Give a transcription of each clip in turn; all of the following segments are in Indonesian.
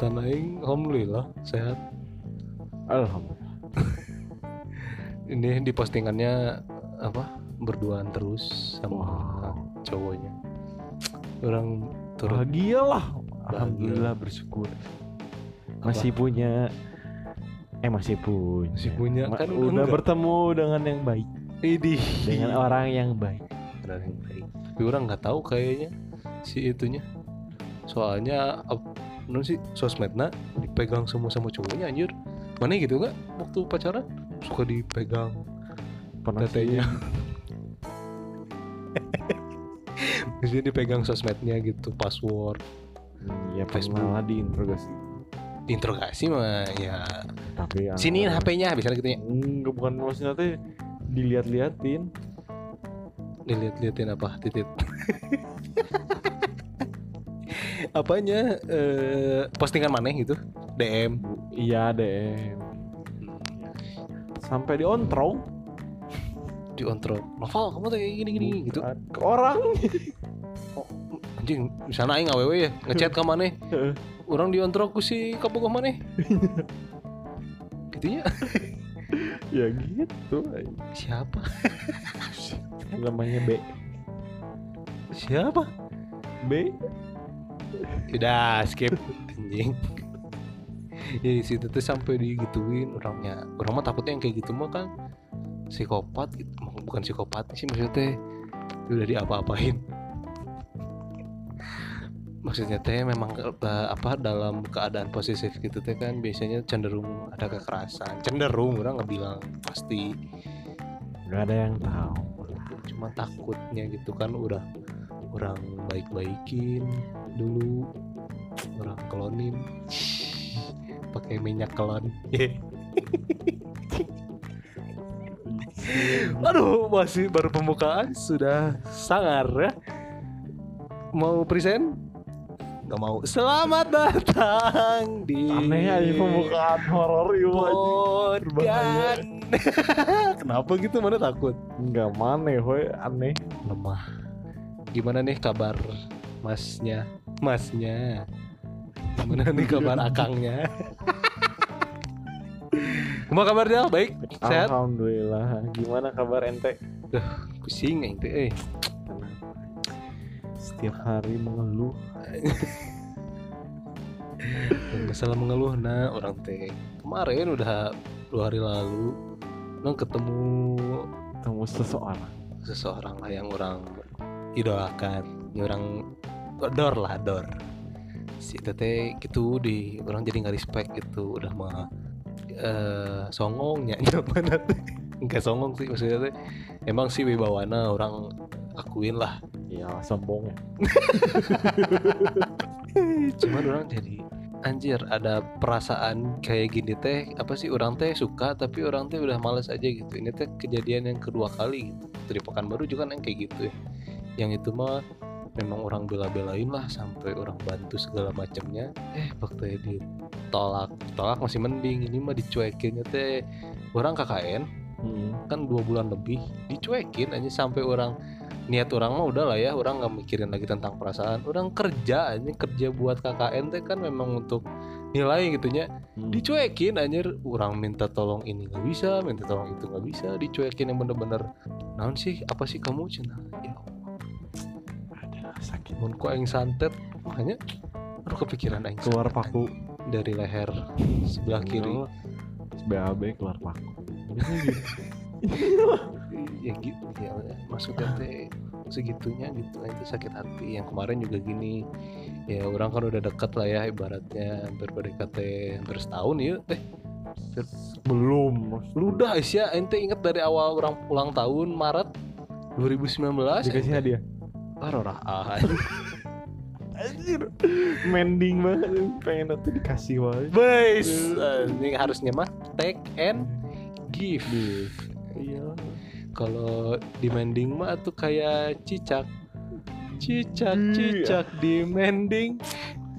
kesehatan aing alhamdulillah sehat. Alhamdulillah. Ini di postingannya apa berduaan terus sama cowoknya. Orang turut bahagia. Lah alhamdulillah bersyukur. Masih punya eh masih punya. Masih punya, Ma- kan udah enggak. bertemu dengan yang baik. Idih dengan orang yang baik. Benar yang baik. Tapi orang nggak tahu kayaknya si itunya. Soalnya non sih sosmednya dipegang semua sama cowoknya anjir. Mana gitu nggak waktu pacaran suka dipegang tetenya. Biasanya dipegang sosmednya gitu, password, Hmm, ya Facebook. pernah lah diinterogasi interogasi mah ya tapi siniin HP-nya misalnya gitu ya. enggak bukan maksudnya teh dilihat-liatin Dilihat-liatin apa titit. Apanya eh, postingan mana gitu? DM. iya DM sampai diontrong di ontro novel kamu tuh kayak gini gini gitu. Ke orang. Anjing misalnya aing awewe ya ngechat ke mana orang di ontro ku si ke mana gitu ya. Ya gitu siapa? Namanya B. Siapa? B udah skip anjing. Ya di situ tuh sampai digituin orangnya. Orang mah takutnya yang kayak gitu mah kan psikopat gitu. Bukan psikopat sih maksudnya. Teh udah diapa-apain. Maksudnya teh memang eh, apa dalam keadaan posesif gitu teh kan biasanya cenderung ada kekerasan. Cenderung orang nggak bilang pasti. Nggak ada yang tahu cuma takutnya gitu kan udah orang baik-baikin dulu orang klonin pakai minyak klon aduh masih baru pembukaan. Sudah sangar ya. Mau present? Nggak mau. Selamat datang di aneh aja pembukaan horor podcast. Kenapa gitu? Mana takut? Nggak mana hoy aneh. Lemah gimana nih kabar masnya masnya gimana nih kabar akangnya Gimana kabar dia? Baik? Sehat? alhamdulillah gimana kabar ente Pusing ente eh. setiap hari mengeluh Masalah mengeluh nah orang teh Kemarin udah dua hari lalu Nong ketemu ketemu seseorang seseorang lah yang orang idolakan orang dor lah dor. Si tete gitu di orang jadi nggak respect gitu. Udah mah songongnya mana teh nggak songong sih maksudnya teh emang sih wibawana orang akuin lah. Ya sombong. Cuman orang jadi anjir ada perasaan kayak gini teh apa sih orang teh suka tapi orang teh udah males aja gitu. Ini teh kejadian yang kedua kali gitu. Dari pekanbaru juga kan yang kayak gitu ya yang itu mah memang orang bela-belain lah sampai orang bantu segala macamnya. Eh waktu ditolak tolak masih mending. Ini mah dicuekinnya teh. Orang KKN hmm. kan dua bulan lebih dicuekin aja sampai orang niat orang mah udah lah ya. Orang nggak mikirin lagi tentang perasaan. Orang kerja aja kerja buat KKN teh kan memang untuk nilai gitunya. Hmm. dicuekin anjir. Orang minta tolong ini nggak bisa minta tolong itu nggak bisa. Dicuekin yang bener-bener naon sih? Apa sih kamu? Cina ya sakit mun ku aing santet makanya aduh kepikiran aing keluar paku. anjing. dari leher sebelah kiri. BAB keluar paku. Ya gitu ya maksudnya teh segitunya gitu itu sakit hati. Yang kemarin juga gini ya orang kan udah deket lah ya ibaratnya hampir PDKT hampir setahun ya teh. Belum lu udah Aisyah ente inget dari awal orang ulang tahun Maret 2019 dikasih hadiah ah rorah ah anjir mending banget pengen nanti dikasih wae Boys, ini harusnya mah take and give. iya Kalau demanding mah tuh kayak cicak. Cicak, Iya. cicak demanding.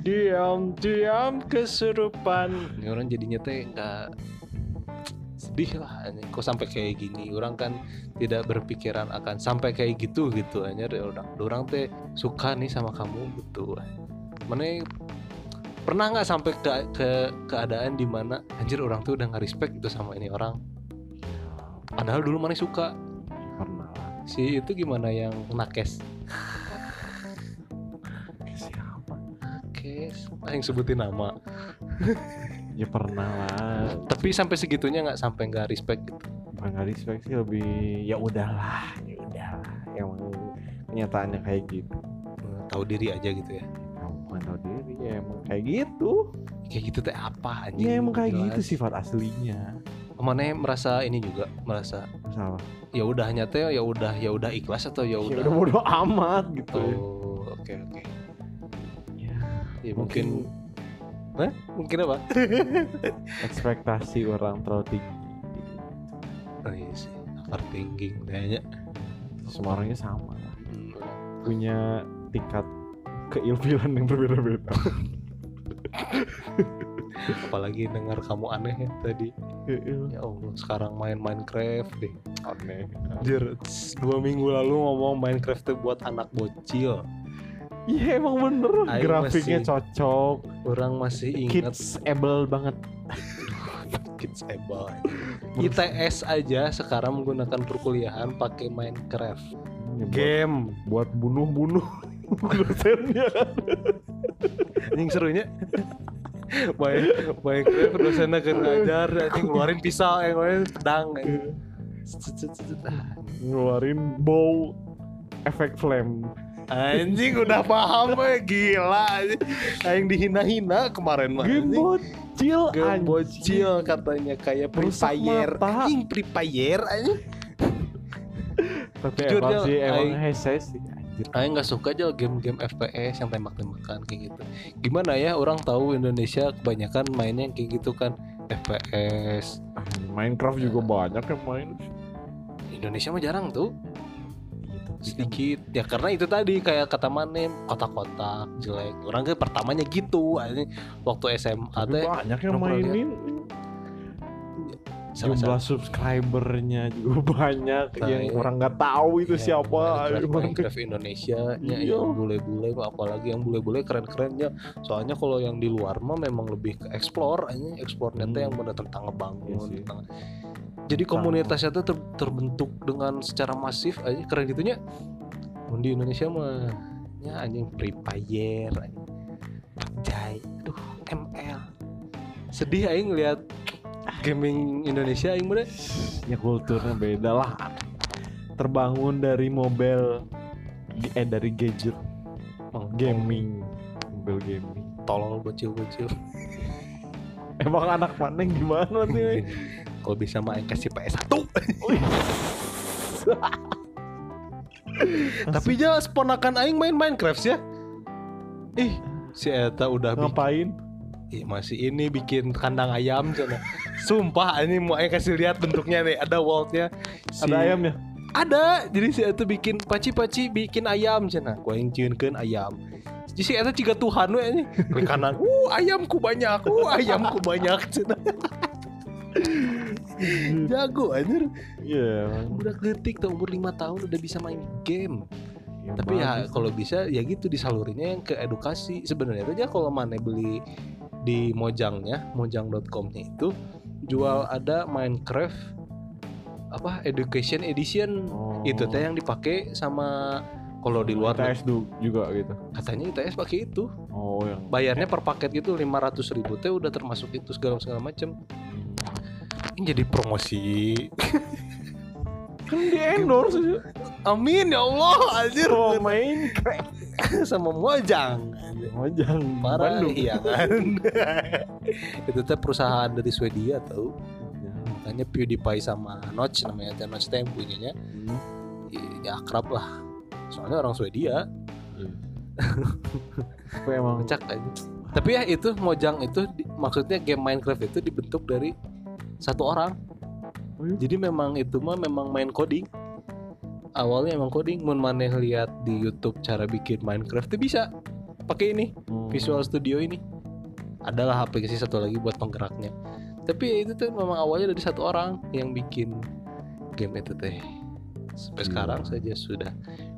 Diam, diam kesurupan. Ini orang jadinya teh nggak sedih lah ini kok sampai kayak gini? Orang kan tidak berpikiran akan sampai kayak gitu gitu hanya orang orang teh suka nih sama kamu gitu. Mana pernah nggak sampai ke, ke keadaan di mana anjir orang tuh udah nggak respect gitu sama ini orang? Padahal dulu mana suka? Pernah. Si itu gimana yang nakes? Siapa? Nakes. Ah, yang sebutin nama ya pernah lah. Tapi sampai segitunya nggak sampai nggak respect gitu? Nggak respect sih lebih ya udahlah ya udahlah. Emang kenyataannya kayak gitu. Eh, tahu diri aja gitu ya? Kamu bukan tahu diri ya emang kayak gitu. Kayak gitu teh apa anjing? Ya emang kayak Jelas. gitu sifat aslinya. Mana merasa ini juga merasa salah ya udah nyata ya udah ya udah ikhlas atau ya ya udah bodo amat gitu. Oh oke oke. Ya, ya mungkin Hah? mungkin apa? Ekspektasi orang terlalu tinggi. Oh iya sih overthinking kayaknya. Semua orangnya sama. Hmm, punya tingkat keilfilan yang berbeda-beda. Apalagi dengar kamu aneh ya tadi. Ya Allah sekarang main Minecraft deh. Aneh. Anjir, dua minggu lalu ngomong Minecraft tuh buat anak bocil iya emang bener. Aing grafiknya masih- cocok. Orang masih ingat. Kids able banget. Kids able. ITS aja sekarang menggunakan perkuliahan pakai Minecraft. Ya, buat- game. buat bunuh-bunuh dosennya. Anjing serunya. Main Minecraft dosennya kan ngajar anjing ngeluarin pisau yang ngeluarin pedang ngeluarin bow efek flame anjing udah paham ya gila. Aing dihina-hina kemarin mah game anjing. bocil Game anjing. bocil katanya kayak Free Merusak Fire anjing Free Fire anjing tapi Jujur, emang sih emang hese sih Aing nggak suka aja game-game FPS yang tembak-tembakan kayak gitu. Gimana ya orang tahu Indonesia kebanyakan mainnya yang kayak gitu kan FPS. Minecraft juga banyak yang main Indonesia mah jarang tuh. Sedikit. Ya karena itu tadi kayak kata Manem, kotak-kotak jelek. Orang ke pertamanya gitu, anjing. waktu SMA tapi banyak yang ya. mainin salah jumlah subscribernya juga banyak Nah, yang iya. orang nggak tahu itu Ya, siapa Minecraft, Indonesia nya Iya. yang bule-bule apalagi yang bule-bule keren-kerennya soalnya kalau yang di luar mah memang lebih ke explore aja explore Hmm. yang benar tentang ngebangun Iya tentang jadi komunitasnya tuh ter- terbentuk dengan secara masif aja keren gitunya. Di Indonesia mah ya anjing Free Fire anjing. PUBG aduh ML sedih aing ngeliat gaming Indonesia aing bener ya kulturnya beda lah. Terbangun dari mobile eh dari gadget. Gaming mobile gaming. Tolol bocil-bocil. Emang anak mana gimana nih kalau bisa mah aing kasih PS1 Tapi jelas ponakan aing main Minecraft ya. Ih, si Eta udah ngapain Ih, masih ini bikin kandang ayam sana. Sumpah ini mau aing kasih lihat bentuknya nih, ada wallnya. Si- ada ayamnya Ada. Jadi si Eta bikin paci-paci bikin ayam sana. Gua yang ciunkeun ayam. Jadi si Eta ciga Tuhan we ini. Klik kanan. Uh, ayamku banyak. Uh, ayamku banyak cenah. Jago anjir. iya Udah kletik tuh umur 5 tahun udah bisa main game. yang tapi ya kalau bisa ya gitu disalurinnya yang ke edukasi. Sebenarnya aja kalau mana beli di mojangnya mojang.com-nya itu jual ada Minecraft apa education edition. Oh. itu teh yang dipakai sama kalau di luar ITS du- juga gitu? Katanya ITS pakai itu. Oh yang bayarnya per paket gitu 500 ribu teh udah termasuk itu segala segala macem. Ini jadi promosi. Kan di endorse amin ya Allah anjir. Oh main sama mojang. Mojang parah Bandung. iya kan? Itu teh perusahaan dari Swedia tahu Ya. makanya PewDiePie sama Notch namanya teh Notch teh yang punyanya Hmm. ya akrab lah. Soalnya orang Swedia. Tapi emang ngecak aja. Tapi ya itu Mojang itu di- maksudnya game Minecraft itu dibentuk dari satu orang. Oh iya? jadi memang itu mah memang main coding. Awalnya emang coding mun maneh lihat di YouTube cara bikin Minecraft tuh bisa. Pakai ini hmm. Visual Studio ini. Adalah aplikasi satu lagi buat penggeraknya. Tapi ya itu tuh memang awalnya dari satu orang yang bikin game itu teh. Sampai Gila. sekarang saja sudah.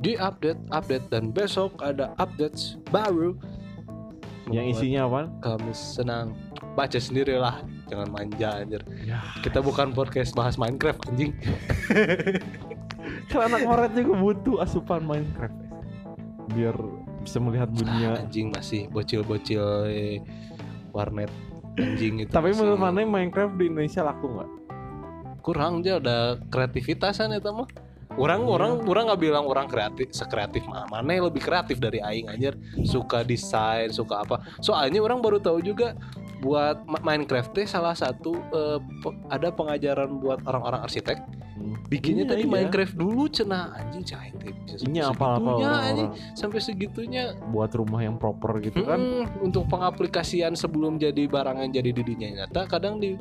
Di update update dan besok ada updates baru yang isinya apa? kami senang. Baca sendiri lah jangan manja anjir. Ya. Kita bukan podcast bahas Minecraft anjing. Kan anak ngoret juga butuh asupan Minecraft. Biar bisa melihat Ah, dunia. anjing masih bocil-bocil eh, warnet anjing itu tapi masih. Menurut mana Minecraft di Indonesia laku nggak? Kurang aja ada kreativitasan itu mah orang Iya. orang orang nggak bilang orang kreatif sekreatif mah mana yang lebih kreatif dari aing anjir? Suka desain suka apa. Soalnya orang baru tahu juga buat Minecraft teh salah satu eh, pe- ada pengajaran buat orang-orang arsitek. Bikinnya Iya, tadi iya. Minecraft dulu cenah anjing cah teh bisa ini apa-apa segitunya, anjing. orang-orang. Sampai segitunya. Buat rumah yang proper gitu kan. Mm-mm, untuk pengaplikasian sebelum jadi barang yang jadi di dunia nyata kadang di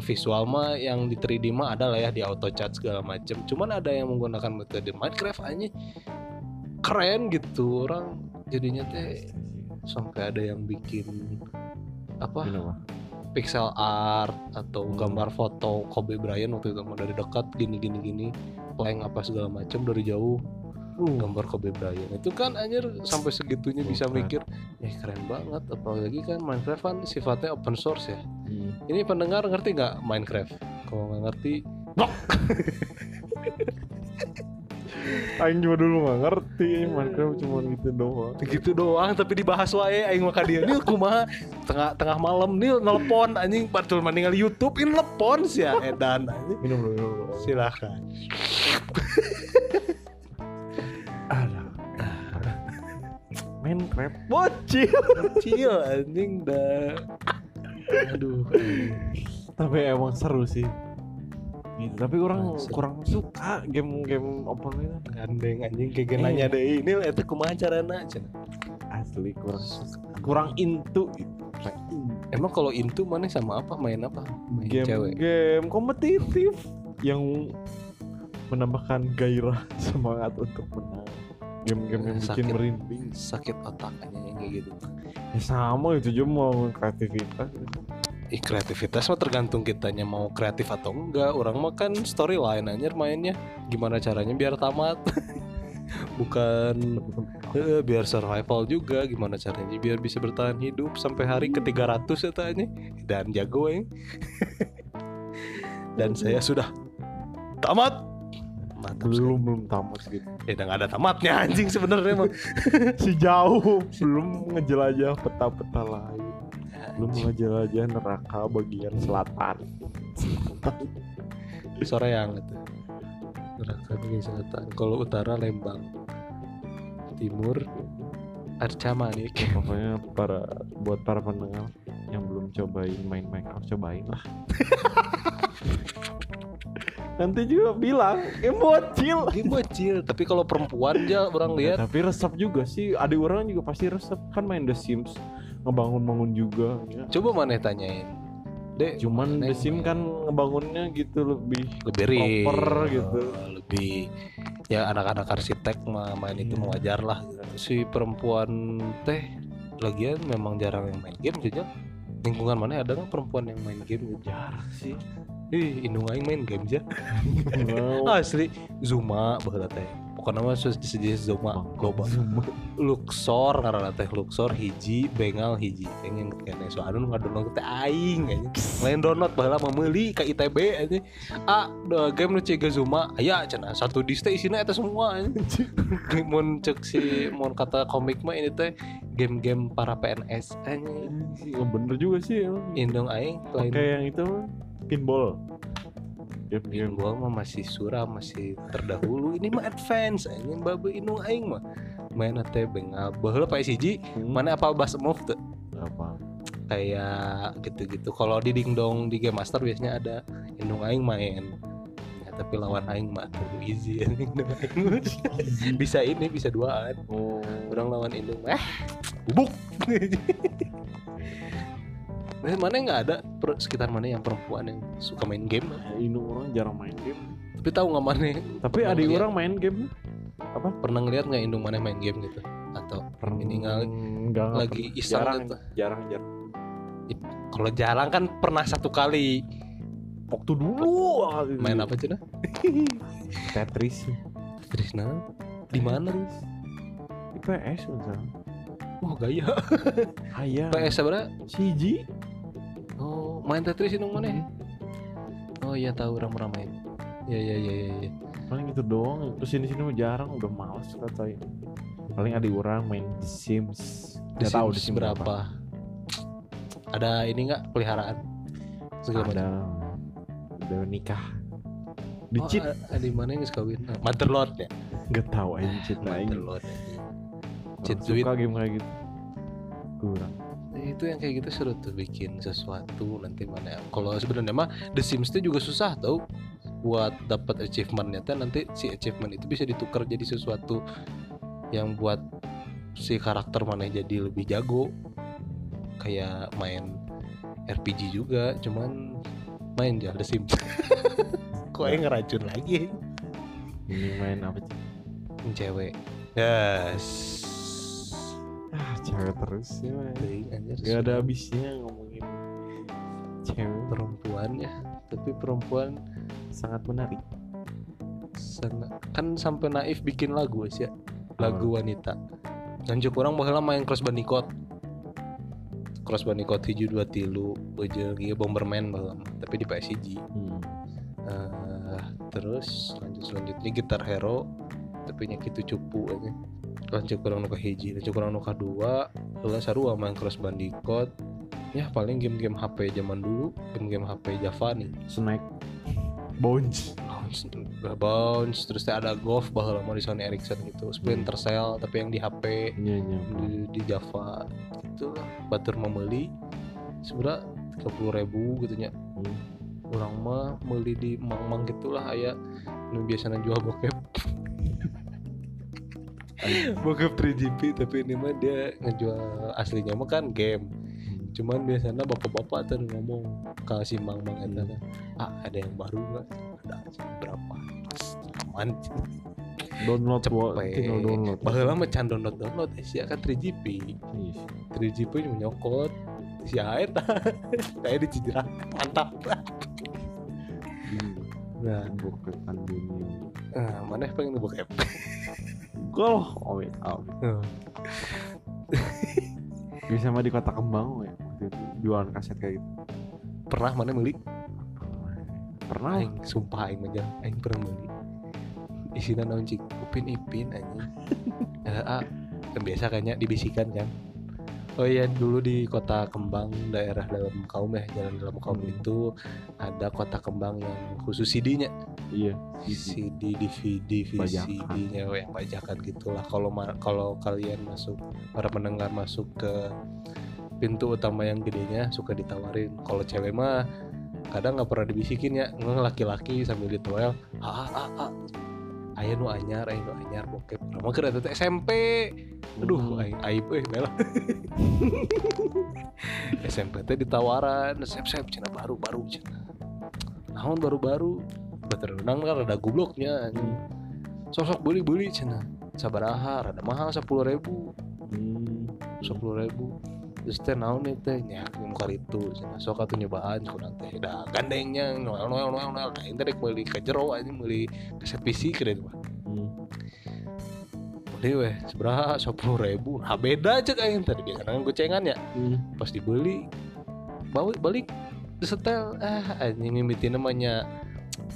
visual mah yang di 3D mah ada lah ya di AutoCAD segala macem. Cuman ada yang menggunakan metode Minecraft aja keren gitu orang jadinya teh sampai ada yang bikin apa? Pixel art atau gambar foto Kobe Bryant waktu itu dari dekat gini gini gini plank apa segala macam dari jauh. Uh, gambar Kobe Bryant. Itu kan anjir sampai segitunya bisa mikir eh keren banget. Apalagi kan Minecraft kan sifatnya open source ya hmm. ini pendengar ngerti nggak Minecraft? Kalau nggak ngerti Aing juga dulu nggak ngerti Minecraft cuma gitu doang. Gitu doang tapi dibahas wae aing maka dia nih kumaha? Tengah tengah malam nih nelpon anjing. Patul meninggal YouTube ini telepon sih ya. Edan anjing. Minum dulu minum dulu. Silakan. Ada. Minecraft. Bocil. Kecil anjing dah aduh tapi emang seru sih gitu tapi orang Seru. kurang suka game-game open itu gandeng anjing kayak nanya deh ini itu kumaha carana asli kurang kurang into gitu Kayak Emang kalau into mana sama apa? Main apa? Main cewek. game-game kompetitif yang menambahkan gairah semangat untuk menang game-game yang bikin Sakit. merinding Sakit otak aja yang kayak gitu. ya sama itu juga mau kreativitas Ih, kreativitas mah tergantung kitanya mau kreatif atau enggak. Orang mah kan storyline anjir mainnya. Gimana caranya biar tamat? Bukan eh, biar survival juga. Gimana caranya biar bisa bertahan hidup sampai hari ke 300 ya tanya. Dan jago yang. Dan saya sudah tamat. Mantap sekali. belum belum tamat gitu Ya udah ada tamatnya anjing sebenarnya mah. si jauh belum ngejelajah peta-peta lain. Belum ngejelajah neraka bagian selatan. Sore yang itu. Neraka bagian selatan. Kalau utara Lembang. Timur Arca Manik pokoknya para buat para pendengar yang belum cobain main Minecraft cobain lah nanti juga bilang game bocil. Bocil tapi kalau perempuan aja orang lihat. tapi resep juga sih. Adik orang juga pasti resep kan main The Sims ngebangun-bangun juga. Ya. coba mana tanyain? Dek cuman The Sims kan ngebangunnya gitu lebih lebih real. proper gitu. lebih ya anak-anak arsitek mah main itu Iya. wajar lah. Si perempuan teh lagian memang jarang yang main game saja lingkungan mana ada nggak perempuan yang main game? Gitu jarang sih ih indung aing main game aja Mau. asli Zuma baheula teh. Pokoknya mah sus sejenis Zuma loba Luxor karena teh Luxor hiji bengal hiji. Pengen kene soalnya nu ngadownload teh aing aja lain download baheula mah meuli ka ITB aja ah game nu cega Zuma. Aya cenah satu disk teh isina eta semua anjing. mun cek si mun kata komik mah ini teh game-game para PNS anjing. Nggak bener juga sih indung aing lain. Kayak yang itu mah, pinball game-game Pinball mah masih suram, masih terdahulu. Ini mah advance anjing babe indung aing mah. Main teh bengal. Baheula Pak siji, Hmm, mana apa bas move tuh? apa Kayak gitu-gitu. Kalau di dingdong di game master biasanya ada indung aing main. Ya, tapi lawan aing mah tuh easy bisa ini, bisa duaan. oh Orang lawan indung eh bubuk. Nah, mana nggak ada? Per- sekitar mana yang perempuan yang suka main game? Ini orang jarang main game. Tapi tahu nggak mana? Tapi Pernah lihat. orang main game? Pernah ngeliat nggak indung mana main game gitu? Atau Ini nggak- lagi iseng jarang gitu. jarang jarang. Kalau jarang kan pernah satu kali. Waktu dulu. Main apa cina Tetris. Trisna di mana? Tetris. di PS misalnya oh gaya Aya. PS seberapa Siji. oh main Tetris ini mana oh iya tahu main ya ya ya ya, ya. Paling itu doang. Terus sini sini jarang, udah males kata Paling ada orang main The Sims. The tahu Sims berapa ada ini nggak peliharaan segala Ada. Udah nikah. Di oh, cheat a- ada di mana yang kawin Motherlord ya nggak tahu aja cheat lain. Motherlord cheat suka game kayak gitu. Kurang. itu yang kayak gitu seru tuh bikin sesuatu nanti mana. Kalau sebenarnya mah The Sims itu juga susah tau. Buat dapat achievementnya tuh nanti si achievement itu bisa ditukar jadi sesuatu yang buat si karakter mana jadi lebih jago. Kayak main RPG juga cuman main aja The Sims. Kok yang ngeracun lagi? Ini main apa sih? Cewek. Yes cewek terus ya. Teuing, anjir, Gak ada habisnya ngomongin cewek. Perempuan ya tapi perempuan sangat menarik. sangat kan sampai naif bikin lagu sih ya lagu wanita. Dan cukup orang bahwa main cross bandicoot. Cross bandicoot hiji dua tilu aja gitu bomberman bahwa tapi di PSG Hmm. Eh, terus lanjut selanjutnya gitar hero tapi nya gitu cupu aja lanjut kurang nuka hiji lanjut kurang nuka dua lah sarua main cross bandicoot. Ya paling game-game HP zaman dulu game-game HP Java nih. Snack. Bones. bounce bounce terus ada golf bahwa lama di Sony Ericsson gitu. Splinter Cell tapi yang di HP Iya, iya. di, di Java. Lah batur membeli sebenernya tiga puluh ribu gitu nya Hmm. orang mah beli di mang-mang gitulah aya. Nu biasanya jual bokep bokep 3GP tapi ini mah dia ngejual aslinya mah kan game. Cuman biasanya bapak-bapak tuh ngomong ke si mang-mang eta kan, ah ada yang baru nggak? Ada berapa? Aman Download cepet. download. bahwa mah can download download eh, sih kan 3GP Iya. sih. 3GP menyokot si air kayak di Cijera mantap. Hmm. nah. Bukan dunia. eh, mana pengen bokep Gol. Oh wait, out. Hmm. Bisa mah di kota kembang ya. Waktu itu jualan kaset kayak gitu. pernah mana beli Pernah. aing sumpah aing aja aing pernah beli isinya naon cik upin ipin anjing eh, ah, kan biasa kayaknya dibisikan kan oh iya dulu di kota kembang daerah dalam kaum ya jalan dalam kaum Hmm. itu ada kota kembang yang khusus CD-nya Iya. CD DVD. VCD-nya yang bajakan. gitulah. Kalau kalau kalian masuk para pendengar masuk ke pintu utama yang gedenya suka ditawarin. Kalau cewek mah kadang nggak pernah dibisikin ya. Laki-laki sambil ditoel ah ah ah ayah nu anyar ayah nu anyar bokep. Lama kira itu SMP aduh Hmm. aing aib eh mela SMP teh ditawaran sep sep cina baru baru cina. Naon baru baru betul renang kan ada gobloknya sosok beli beli cina sabaraha rada mahal sepuluh ribu. Hmm. sepuluh ribu. Terus teh naon nih teh nya muka itu cina. Sok atuh nyobaan kurang teh dah gandengnya noel noel noel noel. Nah ini teh beli ke jero aja beli kaset PC itu mah Hmm. beli weh seberapa? Sepuluh ribu. Nah beda aja kayak tadi biasanya gocengan ya. Hmm. pas dibeli bawa balik disetel ah anjing mimiti namanya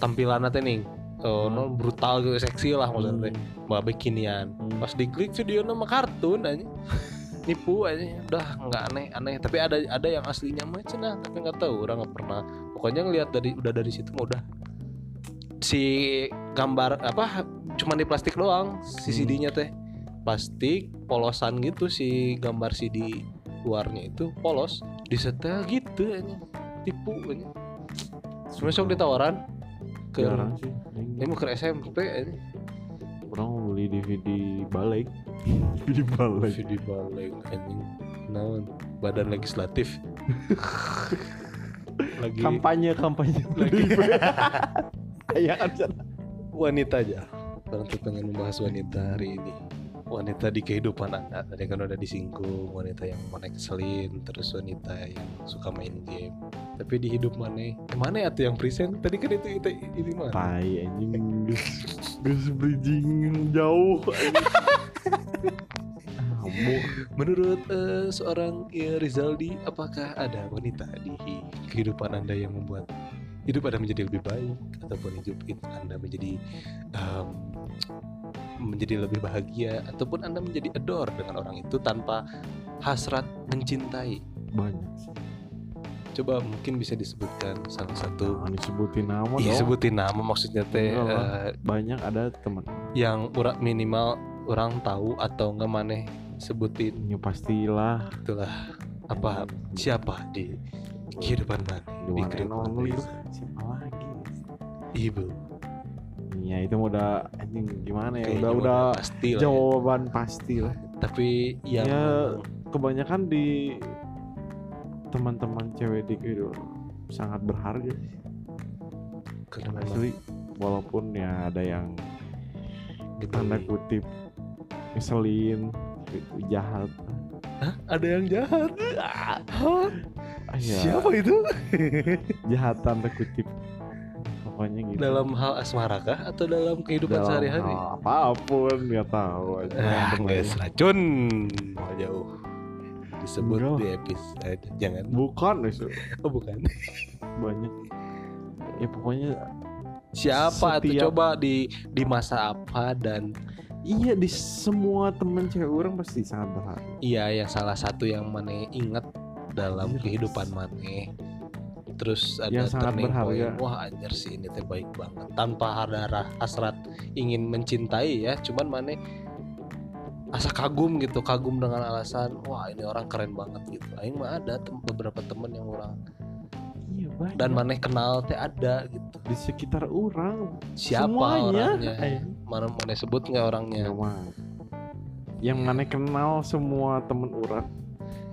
tampilan teh nih oh, Hmm. non brutal gitu seksi lah maksudnya. Teh mbak bikinian. Hmm. pas diklik video nama kartun aja nipu aja udah nggak aneh aneh. Tapi ada ada yang aslinya mah cenah tapi nggak tahu. Orang nggak pernah. Pokoknya ngelihat dari udah dari situ udah. Si gambar apa cuma di plastik doang si Hmm. CD-nya teh. Plastik polosan gitu si gambar CD luarnya itu polos. Disetel gitu aja tipu aja besok ditawaran ke Jarang sih. ini mau ke SMP aja Orang mau beli DVD balik. DVD balik. di balik anjing naon badan legislatif lagi Kampanye kampanye. lagi Iya kan San? wanita aja orang tuh pengen membahas wanita hari ini wanita di kehidupan anda. Tadi kan udah disinggung wanita yang mana keselin terus wanita yang suka main game. Tapi di hidup mana? Mana ya tuh yang present? Tadi kan itu, itu ini mah Tai anjing. Gus bridging jauh. menurut eh, seorang ya, Rizaldi apakah ada wanita di kehidupan anda yang membuat hidup anda menjadi lebih baik ataupun hidup anda menjadi em, menjadi lebih bahagia ataupun anda menjadi adore dengan orang itu tanpa hasrat mencintai? Banyak sih. Coba mungkin bisa disebutkan salah satu Jangan disebutin nama dong. Sebutin nama maksudnya teh eh, banyak ada teman. yang ura- minimal orang tahu atau enggak maneh sebutin. Ya pastilah. Itulah. Apa siapa di kehidupan the di kehidupan siapa lagi? Ibu ya itu udah anjing gimana ya Kayaknya udah udah pasti ya. jawaban pasti lah. Tapi yang Ya, kebanyakan di teman-teman cewek di kehidupan sangat berharga sih. Karena asli walaupun ya ada yang gitu. tanda kutip ngeselin gitu, jahat. Ada yang jahat? Hah? Ah, ya, siapa itu? Jahat tanda kutip pokoknya gitu. Dalam hal asmara kah atau dalam kehidupan sehari-hari? apa pun nggak tahu aja. Ah guys racun. Mau jauh. Disebut Enggak. di episode jangan. Bukan itu oh bukan. Banyak. Ya pokoknya siapa tuh? Setiap- coba di di masa apa dan iya di semua temen cewek orang pasti sangat berharga iya yang salah satu yang mana ingat dalam Anjir. kehidupan mana terus ada Yang sangat berharga. point, wah anjir sih ini teh baik banget. Tanpa ada ra- hasrat ingin mencintai ya cuman mana asa kagum gitu kagum dengan alasan wah ini orang keren banget gitu. Aing mah ada tem- beberapa temen yang orang iya banyak. dan mana kenal teh ada gitu. Di sekitar orang siapa semuanya. orangnya? Mana mana sebut nggak orangnya? Ya, yang mana kenal semua temen orang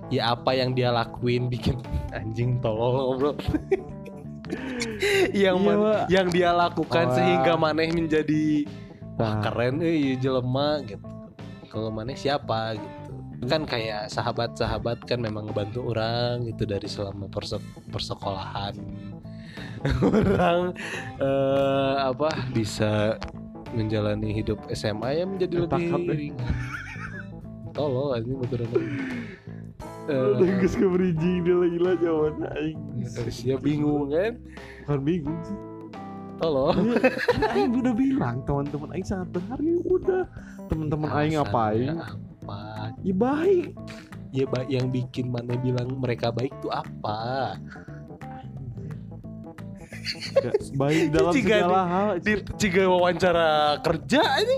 ya apa yang dia lakuin bikin anjing tolol bro yang Iya, man- yang dia lakukan Wah. sehingga maneh menjadi wah keren eh jelema gitu. Kalau maneh siapa gitu. Kan kayak sahabat-sahabat kan memang ngebantu orang gitu dari selama persek- persekolahan. Orang eh, apa bisa menjalani hidup SMA ya menjadi lebih deh. ringan. Tolol ini beneran Eh, geus ke bridging dia lagi lah jawaban aing siap bingung kan? Bukan bingung sih. Ya, kan aing udah bilang teman-teman aing sangat berharga udah. Teman-teman aing ngapain? apa? Ya baik. Ya ba- yang bikin mana bilang mereka baik tuh apa? Baik dalam segala hal di jika wawancara kerja ini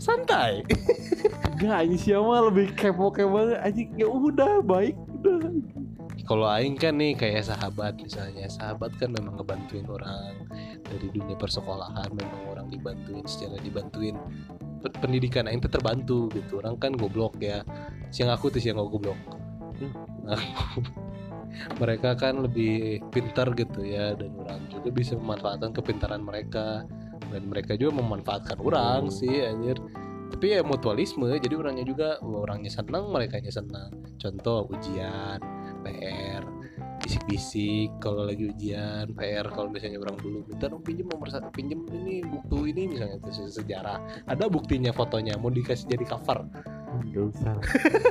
santai enggak ini siapa lebih kepo kepo aja ya udah baik udah. Kalau aing kan nih kayak sahabat misalnya. Sahabat kan memang ngebantuin orang dari dunia persekolahan memang orang dibantuin secara dibantuin. Pe- pendidikan aing terbantu gitu. Orang kan goblok ya. Siang aku tuh siang goblok. Nah, mereka kan lebih pintar gitu ya. Dan orang juga bisa memanfaatkan kepintaran mereka. Dan mereka juga memanfaatkan orang sih anjir tapi ya mutualisme jadi orangnya juga orangnya senang mereka senang. Contoh ujian PR bisik-bisik. Kalau lagi ujian PR kalau misalnya orang dulu minta dong pinjem nomor satu pinjem ini buku ini misalnya itu se- sejarah. Ada buktinya fotonya mau dikasih jadi cover. Nggak usah.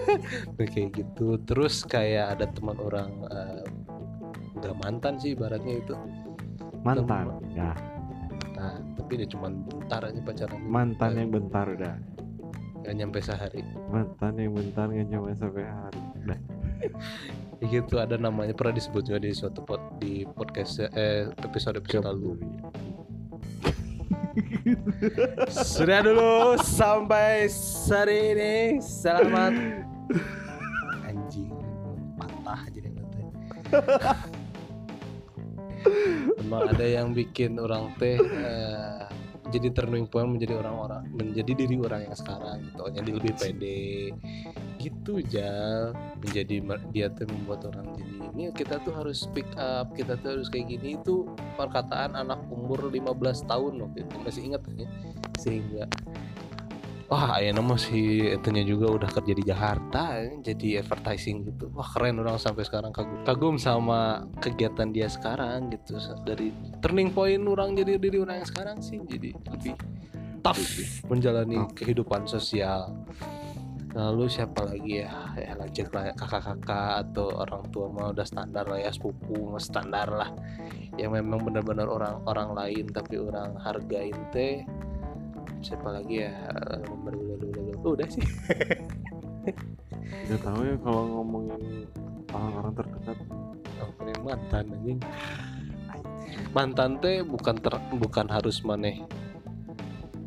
Kayak gitu. Terus kayak ada teman orang eh, nggak mantan sih ibaratnya itu. Mantan? Ya nah tapi dia cuman bentar aja pacaran. Mantan yang bentar udah. Nggak nyampe sehari. Mantan yang bentar nggak nyampe sampai hari. Udah ya gitu ada namanya pernah disebut juga di suatu pod, di podcast eh episode episode lalu. sudah dulu sampai hari ini. Selamat. Anjing patah jadi nanti Emang ada yang bikin orang teh eh, jadi turning point menjadi orang-orang menjadi diri orang yang sekarang gitu. Jadi lebih pede. Gitu jal. Menjadi dia tuh membuat orang jadi ini. Kita tuh harus speak up. Kita tuh harus kayak gini. Itu perkataan anak umur 15 tahun waktu itu. Masih ingat ya? Sehingga wah ayana masih itunya juga udah kerja di Jakarta ya, jadi advertising gitu. Wah keren orang sampai sekarang kagum kagum sama kegiatan dia sekarang gitu. Dari turning point orang jadi diri orang yang sekarang sih jadi lebih tough menjalani kehidupan sosial. Lalu siapa lagi ya? Ya lanjut lah kakak-kakak atau orang tua mah udah standar lah ya sepupu mah standar lah. Yang memang benar-benar orang orang lain tapi orang hargain teh siapa lagi ya? Udah sih. Gak tahu ya kalau ngomongin orang-orang terdekat. Ngomongin mantan anjing. Mantan teh bukan ter, bukan harus maneh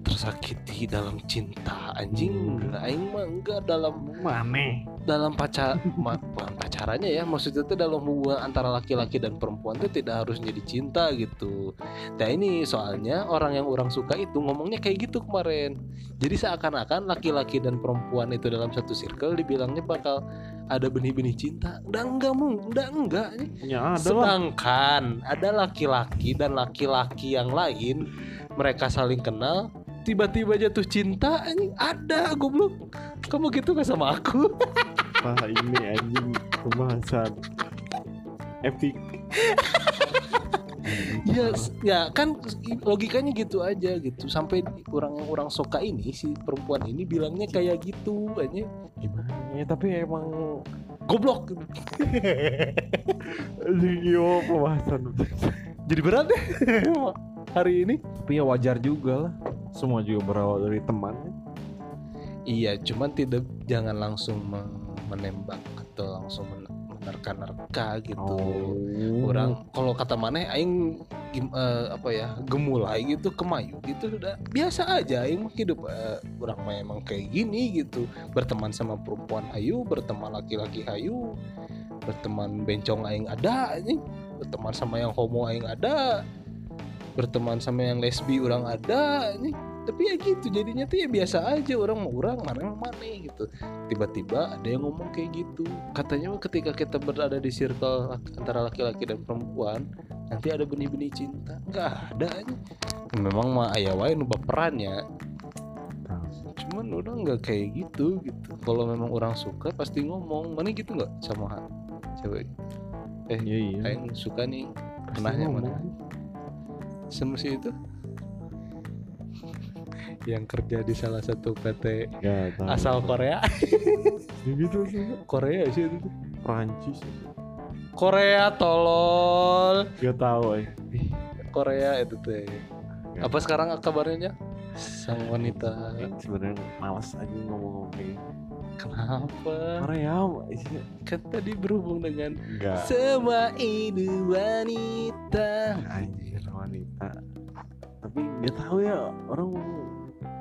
tersakiti dalam cinta anjing. Enggak aing mah enggak dalam mana dalam pacar ma, bukan pacarannya ya. Maksudnya itu dalam hubungan antara laki-laki dan perempuan itu tidak harus jadi cinta gitu. Nah ini soalnya orang yang orang suka itu ngomongnya kayak gitu kemarin. Jadi seakan-akan laki-laki dan perempuan itu dalam satu circle dibilangnya bakal ada benih-benih cinta. Udah enggak mung. Udah enggak ya ada lah. Sedangkan ada laki-laki dan laki-laki yang lain mereka saling kenal tiba-tiba jatuh cinta anjing ada goblok. Kamu gitu gak sama aku? Wah ini anjing? Pembahasan epic. Ya s- ya kan logikanya gitu aja gitu. Sampai orang yang orang suka ini si perempuan ini bilangnya kayak gitu aja gimana ya tapi emang goblok. Yo pembahasan. Jadi berat deh. Hari ini. Tapi ya wajar juga lah semua juga berawal dari teman. Ya. iya cuman tidak jangan langsung men- menembak atau langsung men- menerka-nerka gitu. Oh. orang kalau kata maneh aing gim- eh, apa ya gemulai gitu kemayu gitu sudah biasa aja. Aing hidup eh, orang mah emang kayak gini gitu. Berteman sama perempuan ayu berteman laki-laki ayu berteman bencong aing ada anjing. Berteman sama yang homo aing ada berteman sama yang lesbi orang ada anjing tapi ya gitu jadinya tuh ya biasa aja orang mau orang mana yang mana gitu. Tiba-tiba ada yang ngomong kayak gitu. Katanya ketika kita berada di circle antara laki-laki dan perempuan nanti ada benih-benih cinta. Nggak ada aja memang mah ayah wae nu baperannya cuman orang nggak kayak gitu gitu. Kalau memang orang suka pasti ngomong. Mana gitu nggak sama cewek? Eh iya iya. Aing suka nih kenanya mana sama si itu? Yang kerja di salah satu PT Gak tahu. asal Korea. Ya gitu sih. Korea sih itu. Prancis Korea tolol. Gak tahu eh. Korea itu teh. Apa sekarang kabarnya sang wanita. Sebenarnya malas aja ngomong-ngomong kayak gitu. kenapa? Korea kan tadi berhubung dengan enggak semua ini wanita. Anjir wanita. Tapi nggak tahu ya orang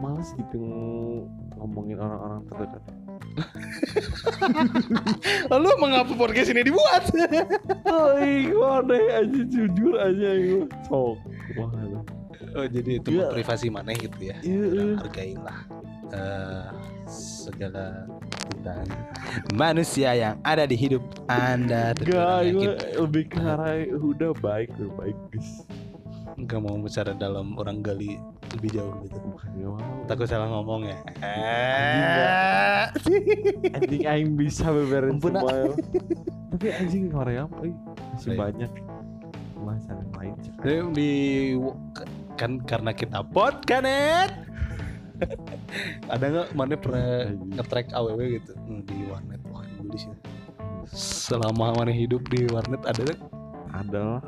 malas gitu ng- ngomongin orang-orang terdekat. Lalu mengapa podcast ini dibuat? Ay, aneh aja jujur aja itu sok oh jadi itu Iya. mah privasi mana gitu ya? Iya. hargailah eh, segala tentang manusia yang ada di hidup anda Gak, gue lebih ke arah udah baik, udah baik guys. Nggak mau bicara dalam orang gali lebih jauh gitu. Mau. takut salah ngomong ya? Anjing aing bisa beberin semua. Tapi anjing Korea, masih banyak. Yang lain. Jadi di kan karena kita podcanet ada nggak? Mana pernah nge-track aww gitu? Hmm, di warnet. Wah di sini selama mana hidup di warnet ada nggak? Adalah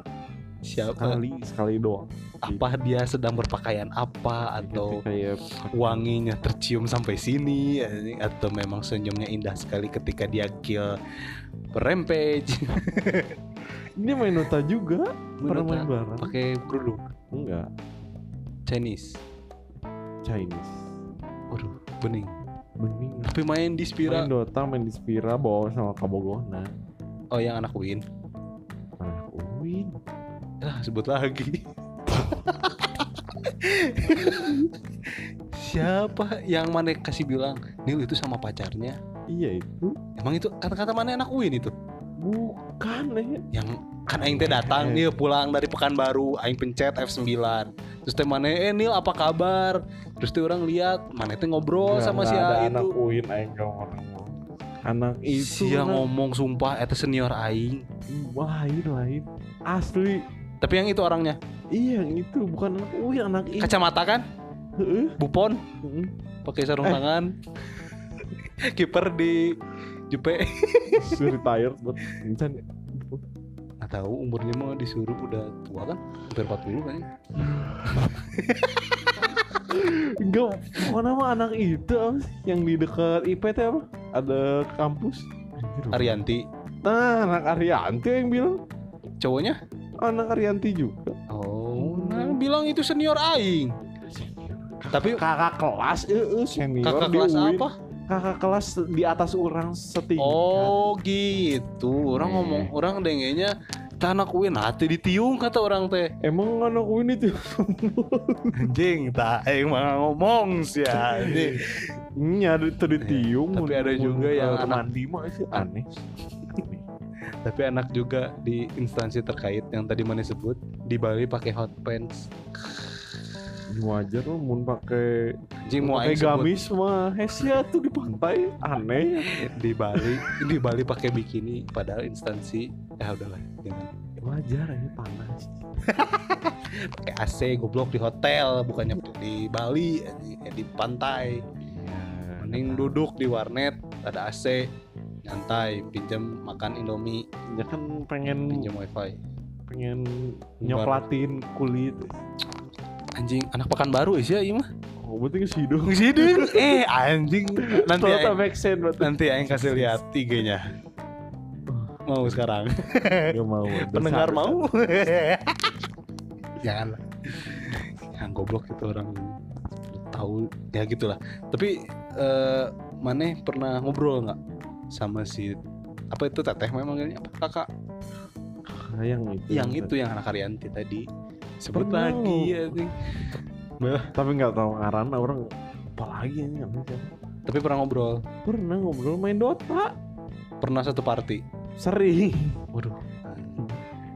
siapa? Sekali sekali doang. apa dia sedang berpakaian apa atau kayak wanginya tercium sampai sini? Atau memang senyumnya indah sekali ketika dia kill rampage? Ini main Dota juga? Pernah main bareng? pakai kerudung? Enggak. Chinese. Chinese. Waduh bening. Bening. Tapi main di Spira. Main Dota main di Spira bawa sama Kabogona oh yang anak Win? Mana Uwin ah sebut lagi. Siapa yang mana kasih bilang Nil itu sama pacarnya? Iya itu. Emang itu kata-kata mana anak Win itu? Bukan eh. Yang kan aing teh datang nih pulang dari Pekanbaru aing pencet F9. Terus teh mana eh Nil apa kabar? Terus teh orang lihat mana teh ngobrol Nggak- sama si A anak itu. Uin aing ngomong anak itu si yang ngomong sumpah itu senior aing. Lain lain. Asli tapi yang itu orangnya? Iya yang itu. Bukan anak Uin anak itu kacamata kan? Heeh. bupon? Heeh. pakai sarung Eh. tangan. Kiper di Jupe. Sudah retired buat Incan nggak tahu umurnya mah disuruh udah tua kan? Hampir 40 kan ya Enggak, mana mah anak itu? Yang di dekat IPT apa? Ada kampus. Arianti. Nah, anak Arianti yang bilang. Cowoknya Anak Arianti juga. Oh. Nah bilang itu senior aing. Tapi Kakak kelas, eh senior kakak di kelas UIN. apa? Kakak kelas di atas orang setingkat. Oh gitu. Orang Eh. ngomong orang dengenya anak Win hati ditiung kata orang teh. Emang anak UIN itu anjing tak aing mah ngomong sih anjing. Nya itu ditiung. Tapi ada juga yang rumah anak- mandi mah sih aneh tapi anak juga di instansi terkait yang tadi mana sebut di Bali pakai hot pants. Wajar loh mun pakai anjing mau pakai gamis mah hesia tuh di pantai aneh. Di Bali di Bali pakai bikini padahal instansi ya udahlah jangan. Wajar ya panas. Pakai AC goblok di hotel bukannya di Bali. Eh, di pantai. Mending duduk di warnet ada AC nyantai pinjam makan Indomie. Ya kan pengen pinjam wifi. pengen nyoklatin kulit anjing anak pekan baru ya iya mah? Oh berarti ke sidung Sidung eh anjing. Nanti aing, make sense berarti. nanti aing kasih lihat IG-nya. Mau sekarang. Gak mau pendengar mau? Jangan. Yang goblok itu orang tahu. Ya gitulah. Tapi eh Maneh pernah ngobrol nggak sama si apa itu teteh memang ini apa kakak? Dosa. yang itu yang itu yang anak Arianti tadi. Sebut lagi ya sih tapi nggak tahu karena orang. Apa lagi ini tapi pernah ngobrol. Pernah ngobrol main Dota. Pernah satu party. Sering. Waduh.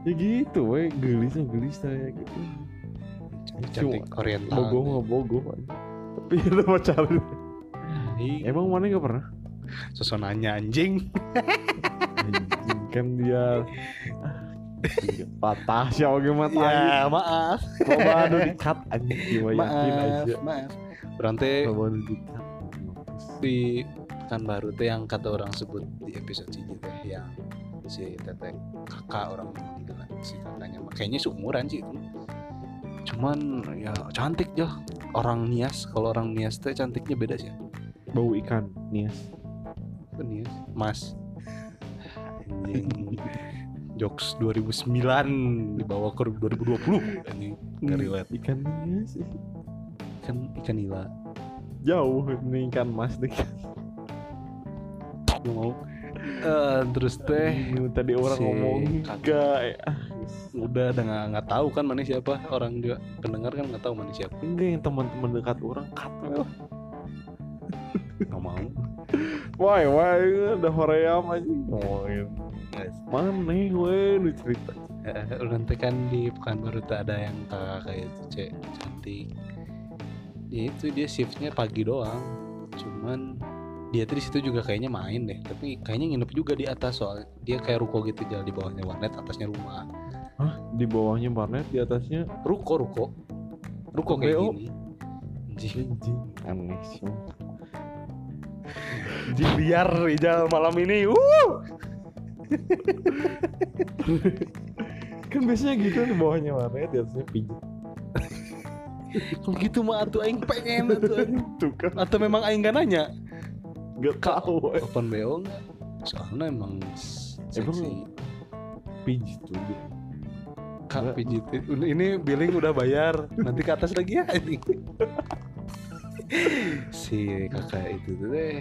Ya gitu we gelis mah gelis saya gitu. Cantik oriental bogoh mah bogoh aja. tapi ada pacaran Ih, emang mana nggak pernah sosonanya anjing. Anjing, kan dia patah sih oke mata ya maaf. Coba anu di cut anjing yakin maaf aja. maaf. Berarti coba di cut di kan baru teh yang kata orang sebut di episode sini teh yang si teteh kakak orang bilang si kakaknya mah kayaknya seumuran sih itu. Cuman ya cantik jah orang Nias kalau orang Nias teh cantiknya beda sih. Bau ikan nias Apa Nias Mas. Anjing. Jokes 2009 dibawa ke 2020 anjing nggak relate. Ikan nias kan ikan nila. Jauh ini ikan mas deh Lu mau. Eh, terus teh. Ini tadi orang si ngomong enggak ya. udah udah nggak nggak tahu kan mana siapa. Orang juga pendengar kan nggak tahu mana siapa. Enggak yang teman-teman dekat orang lah nggak mau. Why why udah hoream aja. Ngomongin. Mana we lu cerita. Eh, nanti kan di Pekanbaru tuh ada yang kakak kayak itu cek cantik. Dia itu dia shiftnya pagi doang. Cuman dia tuh di situ juga kayaknya main deh. Tapi kayaknya nginep juga di atas soal dia kayak ruko gitu jalan di bawahnya warnet atasnya rumah. Hah? di bawahnya warnet di atasnya? Ruko ruko. Ruko kayak BO. gini. Anjing. Anjing aneh sih anjing biar Rijal malam ini uh. Kan biasanya gitu di bawahnya warnet di atasnya pijat kalau gitu mah atuh aing pengen atuh aing. kan. Atau memang aing gak nanya? Nggak tahu open BO nggak? Soalnya emang seksi. Emang- pijat tuh dia. kak pijit ini billing udah bayar. Nanti ke atas lagi ya anjing. Si kakak itu tuh deh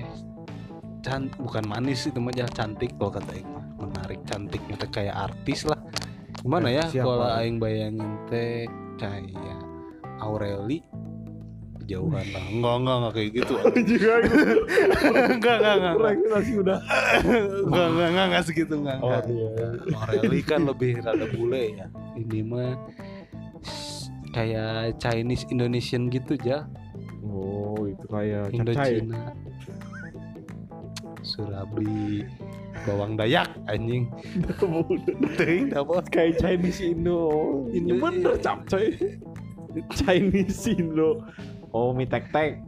can bukan manis itu mah cantik kalau kata aing mah. Menarik cantik mata kayak artis lah. Gimana Eh, ya kalau aing bayangin teh kayak Aureli? Jauhan lah. Enggak enggak enggak kayak gitu. Juga enggak enggak enggak enggak. Nasi udah. Enggak enggak enggak enggak segitu enggak oh enggak. iya. Aureli kan lebih rada bule ya. Ini mah kayak Chinese Indonesian gitu ya oh itu kayak cacai. Indochina Surabi bawang Dayak anjing. Teuing apa kayak Chinese Indo. Indo. Bener iya. capcoy Chinese Indo. Oh mie tek tek.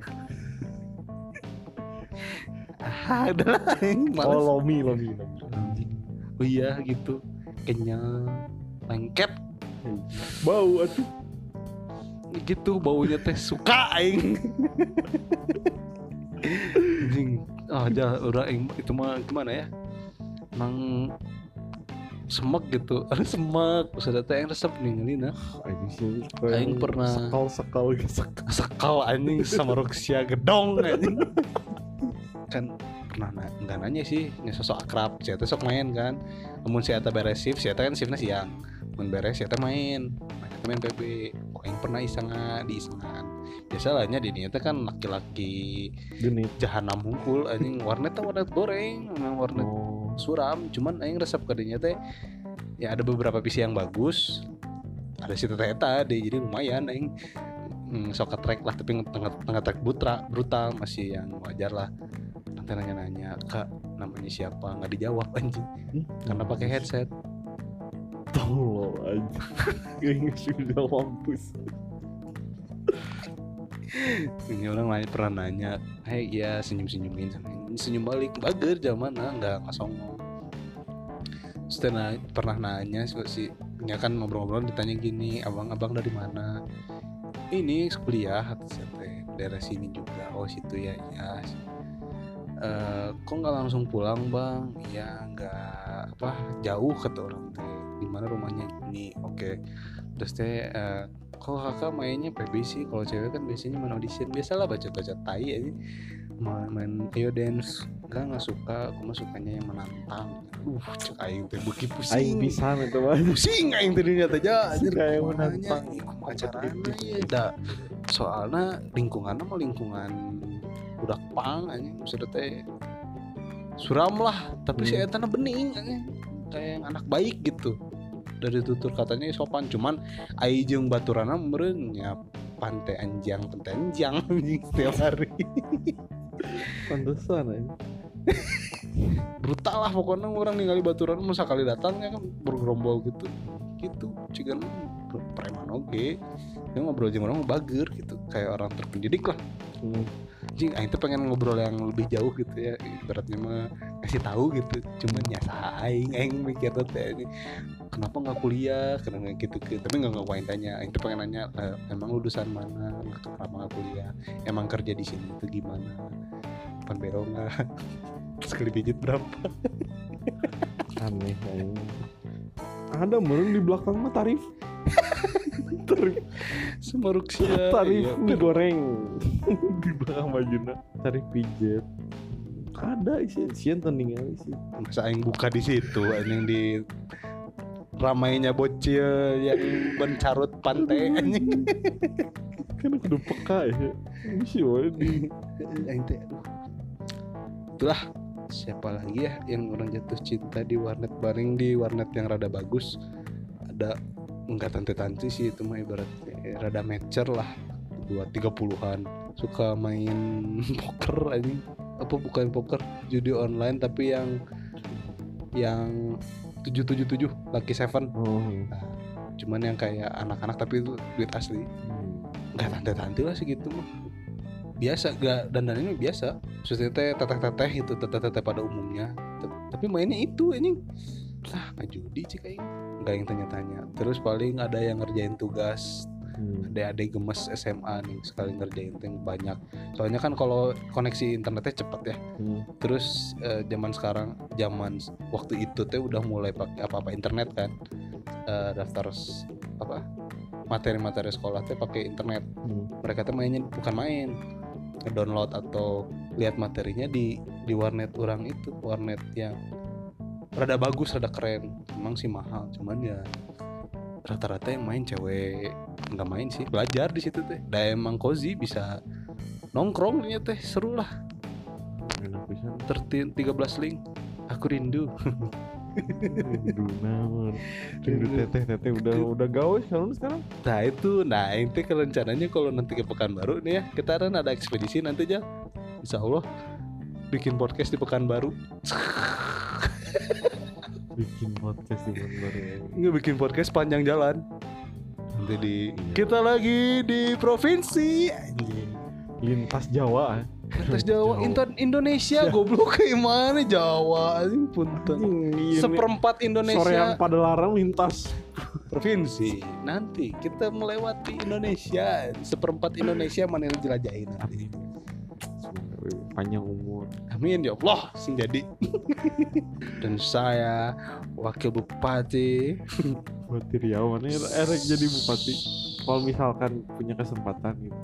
Ah aing Oh males lomi lomi. Oh iya gitu. Kenyang lengket. Bau atuh. Gitu baunya teh suka aing. Anjing. Ah aja udah aing itu mah gimana ya? Emang semek gitu. Ada semek. Ada teh yang resep ninggalin nah Aing sih. Aing pernah- sekal sekal gitu. sekal anjing sama Roxia gedong anjing. Kan pernah na nggak nanya sih ini sosok akrab. Si Eta sok main kan. Namun si Eta beres shift si Eta kan shiftnya siang. Mun beres si Eta main kok yang pernah isangan di isangan biasalahnya di Eta kan laki-laki Genit. jahanam hungkul anjing. Warnet tuh warnet goreng memang warnet Oh. suram. Cuman aing resep kadinya teh ya ada beberapa PC yang bagus. Ada si Teta Eta deh jadi lumayan aing hmm, sok track lah tapi tengah tengah track butra brutal. Masih yang wajar lah. Nanti nanya-nanya kak namanya siapa? Nggak dijawab anjing. Hmm? karena pakai headset Tolol aja. Kayaknya sudah mampus. ini orang lain pernah nanya hei ya senyum senyumin senyum balik bager zaman mana nggak nggak songong. Na- pernah nanya sih si ya kan ngobrol-ngobrol ditanya gini abang-abang dari mana? Ini kuliah daerah sini juga. Oh situ ya ya Eh, kok nggak langsung pulang bang? Ya nggak apa jauh kata orang teh di mana rumahnya ini oke. Terus teh eh, kok kakak mainnya PB sih kalau cewek kan biasanya main audition. Biasalah baca baca tai aja main, main ayo dance enggak nggak suka aku mah sukanya yang menantang. Uh cek aing teh Aing pusing. Bisa itu mah. pusing aing teh ternyata aja anjir. nya, menantang. carana ya da soalnya lingkungannya mah lingkungan budak pang anjing. Maksudnya teh suram lah. Tapi si Hmm. eta na bening anjing. Kayak yang anak baik gitu dari tutur katanya sopan. Cuman ai jeung baturana meureun nya pantai anjang pantai anjang anjing setiap hari. Pantesan aja. brutal lah pokoknya orang ningali baturan masa kali datangnya kan bergerombol gitu. Gitu cigan preman oke dia ngobrol jeung orang bager gitu kayak orang terpendidik lah. Hmm. Jing, aing tuh pengen ngobrol yang lebih jauh gitu ya ibaratnya mah kasih tahu gitu cuman ya aing aing mikir tuh ini kenapa nggak kuliah? Karena gitu gitu. Tapi nggak ngapain tanya aing tuh pengen nanya "Eh, emang lulusan mana? Kenapa nggak kuliah? Emang kerja di sini itu gimana? Pan bero nggak? Sekali pijit berapa? Aneh aing. Ada meren di belakang mah tarif. tarif. Sama Ruxia tarif iya, mie goreng. Di belakang bajuna tarif pijet. Ada sih sian tanding kali sih masa aing buka di situ anjing di ramainya bocil yang bencarut pantai anjing. Kan aku udah peka ya. Ini sih woy, di teh. Aduh itulah siapa lagi ya yang orang jatuh cinta di warnet? Bareng di warnet yang rada bagus. Ada enggak tante-tante sih itu mah ibaratnya eh, rada mature lah. Dua tiga puluhan. Suka main poker anjing. Apa bukan poker judi online tapi yang yang 777 Lucky Seven. Oh. Cuman yang kayak anak-anak tapi itu duit asli. Hmm. nggak tante-tante lah segitu mah biasa gak mah biasa. Maksudnya teh teteh-teteh itu teteh-teteh pada umumnya. Tapi mainnya itu ini lah nggak judi sih kayak nggak yang tanya-tanya. Terus paling ada yang ngerjain tugas. Hmm. ada gemes SMA nih sekali ngerjain yang banyak. Soalnya kan kalau koneksi internetnya cepet ya. Hmm. terus eh, zaman sekarang zaman waktu itu teh udah mulai pakai apa-apa internet kan. Eh, daftar apa materi-materi sekolah teh pakai internet. Hmm. mereka tuh mainnya bukan main download atau lihat materinya di di warnet orang itu warnet yang rada bagus rada keren. Emang sih mahal cuman ya rata-rata yang main cewek nggak main sih. Belajar di situ teh. Dan emang cozy bisa nongkrong nya teh seru lah. Enak tertin 13 link. Aku rindu naon rindu teteh teteh udah udah gawe sekarang sekarang? Nah itu. Nah ke rencananya kalau nanti ke Pekanbaru nih ya kita kan ada ekspedisi nanti aja Insya Allah bikin podcast di Pekanbaru. Bikin podcast di baru ya. Nggak bikin podcast panjang jalan. Nanti di Iya. kita lagi di provinsi. Lintas Jawa Lintas Jawa, Jawa. Intan Indonesia goblok kayak mana Jawa anjing punten. Iya, Seperempat Indonesia pada larang lintas provinsi. Nanti kita melewati Indonesia, seperempat Indonesia mana yang jelajahin nanti. panjang umur Amin ya Allah, sing jadi. Dan saya wakil bupati Bupati Riau mana ya erek jadi bupati kalau misalkan punya kesempatan gitu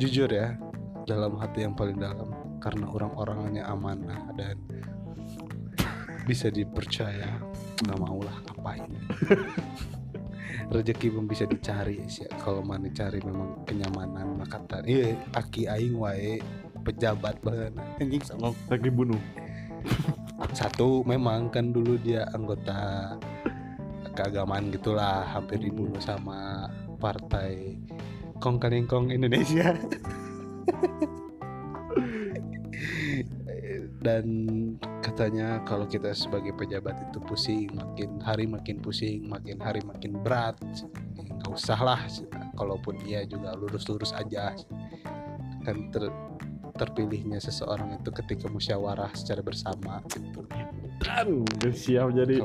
jujur ya dalam hati yang paling dalam karena orang-orangnya amanah dan bisa dipercaya nggak mau lah ngapain? Rezeki belum bisa dicari sih kalau mana cari memang kenyamanan maka iya aki aing wae pejabat banget anjing sama lagi bunuh. Satu memang kan dulu dia anggota keagamaan gitulah hampir dibunuh sama partai Kong Kalengkong Indonesia dan katanya kalau kita sebagai pejabat itu pusing makin hari makin pusing makin hari makin berat. Nggak usah lah kalaupun iya juga lurus-lurus aja. Kan ter- terpilihnya seseorang itu ketika musyawarah secara bersama. Gitu dan siap jadi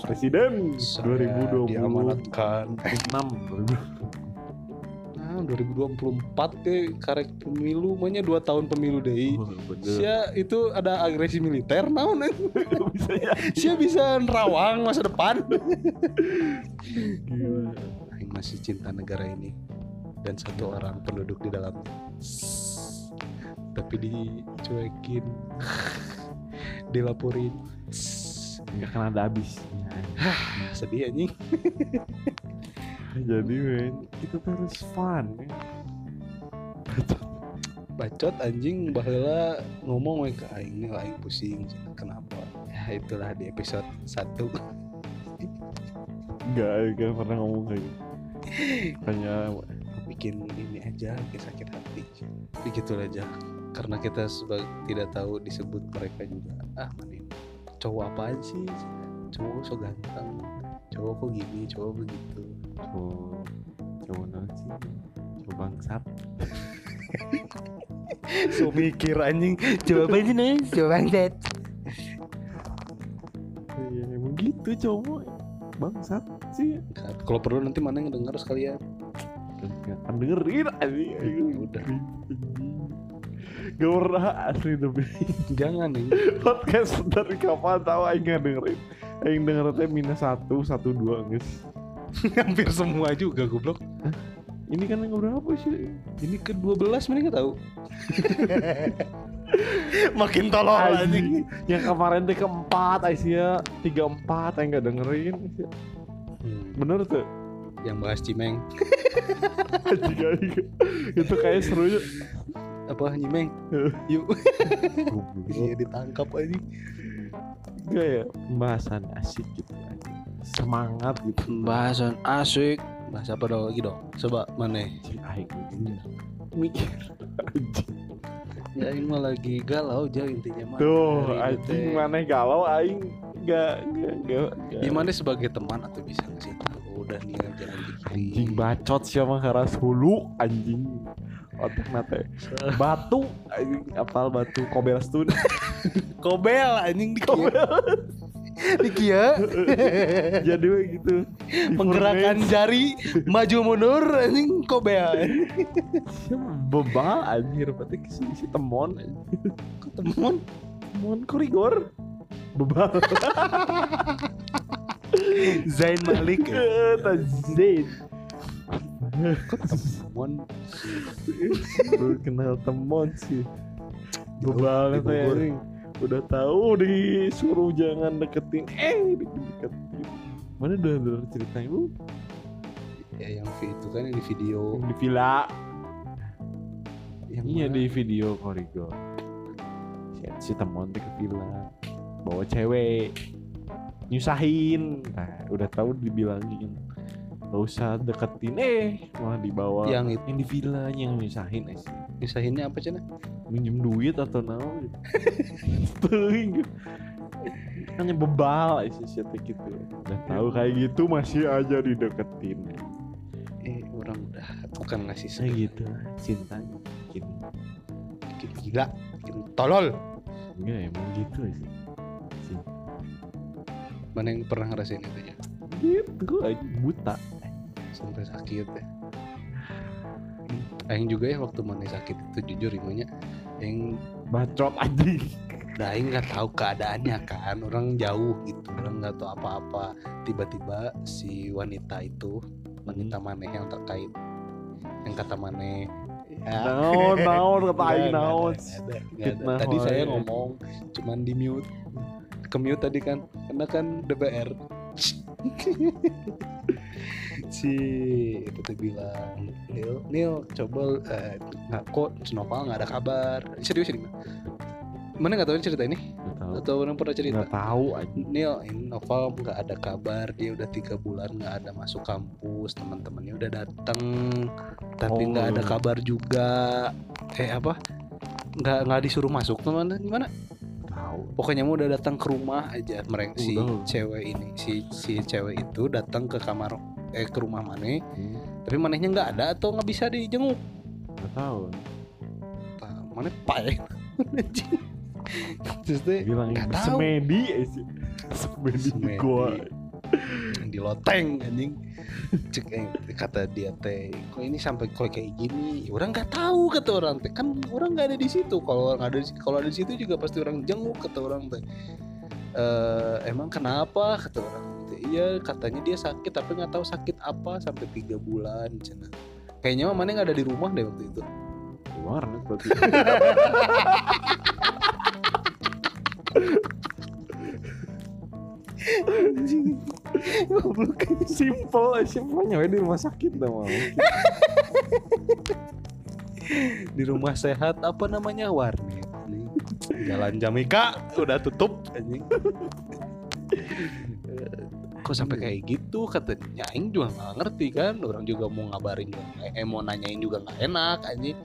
presiden saya 2020 diamanatkan. 6 nah 2024 ke karek pemilu makanya dua tahun pemilu deh bener. Sia itu ada agresi militer naon bisa ya. Sia bisa nerawang masa depan. Gila. Aing masih cinta negara ini dan satu orang penduduk di dalamnya tapi dicuekin. Dilaporin. Nggak akan ada habisnya. Sedih anjing jadi men kita tuh harus fun ya. bacot anjing. Bahwa ngomong we ke aing aing pusing kenapa? Ya itulah di episode 1 nggak nggak pernah ngomong kayak gitu. Hanya bikin ini aja sakit hati. Begitu aja. Karena kita sebagai tidak tahu disebut mereka juga. Ah mana ini? cowok apaan sih? Cowok so ganteng. Cowok kok gini cowok begitu cowok cowok naon sih? Cowok bangsat. So mikir anjing. Coba apa sih nih coba bangsat. Ya emang gitu cowok. Bangsat sih. Kalau perlu nanti mana yang denger sekalian. Akan dengerin aja Ya udah. Gak pernah asli tapi. Jangan nih podcast dari kapan tahu Aing nggak dengerin. Aing denger teh minus satu satu dua guys hampir semua juga goblok. Ini kan yang berapa sih? Ini ke 12 mana nggak tahu. Makin tolol anjing. Anjing. yang kemarin teh keempat Aisyah tiga empat Aing nggak dengerin. Aisyah. Hmm, bener tuh? Yang bahas cimeng. Itu kayak seru ya apa nyimeng yuk. Iya ditangkap aja Enggak ya? Pembahasan asik gitu anjing. Semangat gitu. Pembahasan asik. Bahas apa dong? Lagi dong. Coba mana? Anjing, Aing mikir. Anjing. Ya ini mah lagi galau aja intinya mah. Tuh anjing teh. mana galau Aing? Nggak nggak nggak. gimana sebagai teman atau bisa ngasih tahu? Udah nih jangan anjing digini bacot siapa keras hulu anjing. Otak nate batu anjing apal batu kobel stun. Kobel anjing di kia di kia jadi we gitu penggerakan jari maju mundur anjing kobel Siapa bebal anjir berarti si, si temon. Anjing. temen temon korigor. Bebal. Zain Malik. Zain. Temen Baru kenal temon sih. Bebal itu ya. Udah tahu disuruh jangan deketin. Eh deketin. Mana udah udah ceritanya lu ya yang itu kan yang di video. Yang di villa. Yang iya mana? di video korigor. Si, si temon ke villa. Bawa cewek. Nyusahin. Nah udah tahu dibilangin gak usah deketin eh malah dibawa yang itu yang di villanya yang nyusahin eh sih misahinnya apa cina minjem duit atau naon Teuing. hanya bebal sih siapa gitu udah tahu kayak gitu masih aja dideketin eh orang udah bukan ngasih saya gitu cintanya bikin bikin gila tolol Enggak emang gitu sih. Sih. mana yang pernah ngerasain itu ya Gitu aja buta. Sampai sakit ya. Aing juga ya waktu mana sakit itu jujur imanya yang Bacot anjing. Nah, Aing nggak tahu keadaannya kan. Orang jauh gitu orang nggak tahu apa-apa. Tiba-tiba si wanita itu wanita maneh yang terkait. Yang kata maneh ya Naon, naon kata aing naon. tadi saya ngomong cuman di mute. Ke mute tadi kan karena kan DPR si itu tuh bilang Nil Nil coba eh, nggak kok Snowfall nggak ada kabar serius ini mana nggak tahu cerita ini tahu. atau orang pernah cerita Nggak tahu. Nil ini Noval nggak ada kabar dia udah tiga bulan nggak ada masuk kampus teman-temannya udah datang tapi Oh. nggak ada kabar juga eh apa nggak nggak disuruh masuk teman gimana tahu. pokoknya mau udah datang ke rumah aja mereka si Udah. cewek ini si si cewek itu datang ke kamar eh ke rumah maneh Hmm, tapi manehnya nggak ada atau nggak bisa dijenguk Nggak tahu. Tah, maneh pae terus Bilang nggak tahu. semedi sih. Semedi di Semedi. gua. di loteng anjing cek eh, kata dia teh kok ini sampai kok kayak gini orang nggak tahu kata orang teh kan orang nggak ada di situ kalau orang ada di kalau ada di situ juga pasti orang jenguk kata orang teh Eh, emang kenapa kata orang teh iya katanya dia sakit tapi nggak tahu sakit apa sampai tiga bulan cina kayaknya mah mana nggak ada di rumah deh waktu itu Luar nih berarti. Simple, simple nyawa di rumah sakit dah mau. di rumah sehat apa namanya warnet. Jalan Jamika udah tutup. Anjing. Kok sampai kayak gitu? Katanya Aing juga nggak ngerti kan. Orang juga mau ngabarin juga eh mau nanyain juga nggak enak anjing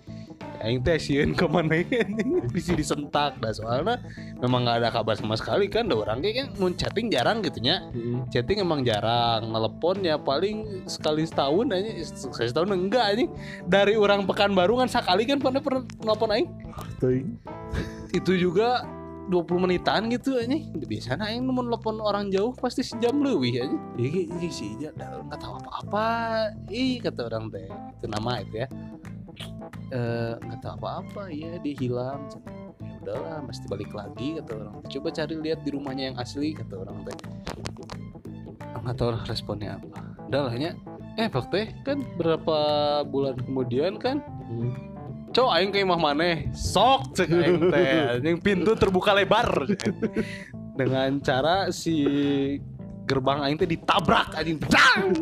Aing teh sieun ke mana anjing bisa disentak dah soalnya memang nggak ada kabar sama sekali kan da orang kayak kan mun chatting jarang gitu nya. Chatting emang jarang telepon ya paling sekali setahun aja sekali setahun enggak aja. Dari orang pekan baru kan sekali kan pernah pernah nelpon aing. Itu juga 20 menitan gitu aja. Biasanya aing mau nelpon orang jauh pasti sejam lebih aja. Iya iya sih ya dah nggak tahu apa-apa. Ih kata orang teh itu nama itu ya Eh, nggak tahu apa-apa ya dia hilang. Ya udahlah mesti balik lagi kata orang. Coba cari lihat di rumahnya yang asli kata orang teh. Nggak tahu lah responnya apa. Udah lah nya eh Pak teh kan berapa bulan kemudian kan? Cowok aing ke imah maneh. Sok cek aing teh. Yang pintu terbuka lebar. Dengan cara si gerbang aing teh ditabrak anjing. Dang!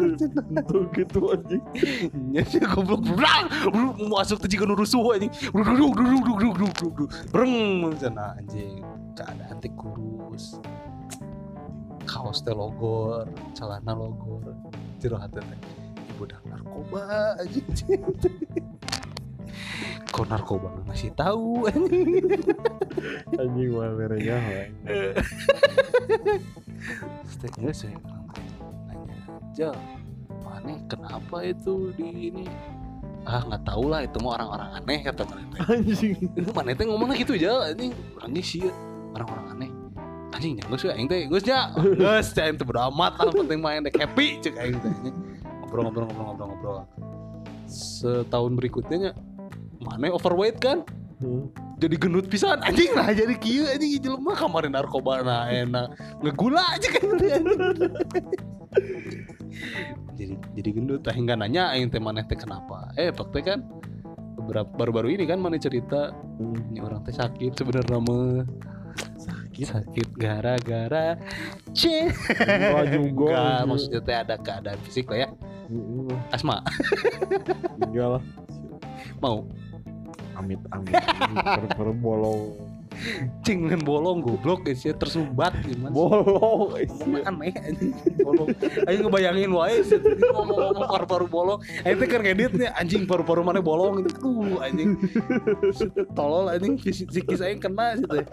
Tuh gitu anjing. Nyanya goblok. Brang mau masuk tuh jika nurusuh anjing. Duduk duduk duduk duduk breng sana anjing. Keadaan teh kurus. Kaos teh logor celana logor. Jero hati teh ibu dah narkoba anjing kok narkoba ngasih tahu. Anjing mah merenya hoy. Setidaknya saya nanya aja mana kenapa itu di ini? Ah nggak tahu lah itu mah orang-orang aneh kata mereka Anjing. itu mana itu ngomongnya gitu aja ini orangnya sih orang-orang aneh. Anjing ya aing teh geus nya geus teh aing teh bodo amat lah penting main dek happy cek aing teh ngobrol ngobrol ngobrol ngobrol ngobrol. Setahun berikutnya nya mana overweight kan? Jadi gendut pisan. Anjing lah jadi kieu anjing jelema kamarin narkoba nah enak. Ngegula aja kan. Jadi jadi gendut. Teh hingga nanya aing teh maneh teh kenapa. Eh pak teh kan baru-baru ini kan mana cerita ini orang teh sakit sebenarnya mah. Sakit? Sakit gara-gara c. Enggak juga. Enggak, maksudnya teh ada keadaan fisik lah ya. Asma. Enggak lah. mau Amit amit. Per bolong. cing dengan bolong goblok guys ya tersumbat gimana? Bolong. Aneh bolong ayo ngebayangin wae sih ngomong-ngomong paru-paru bolong ayo teh keur ngeditnya anjing paru-paru mana bolong itu tuh anjing tolol anjing psikis aing kena gitu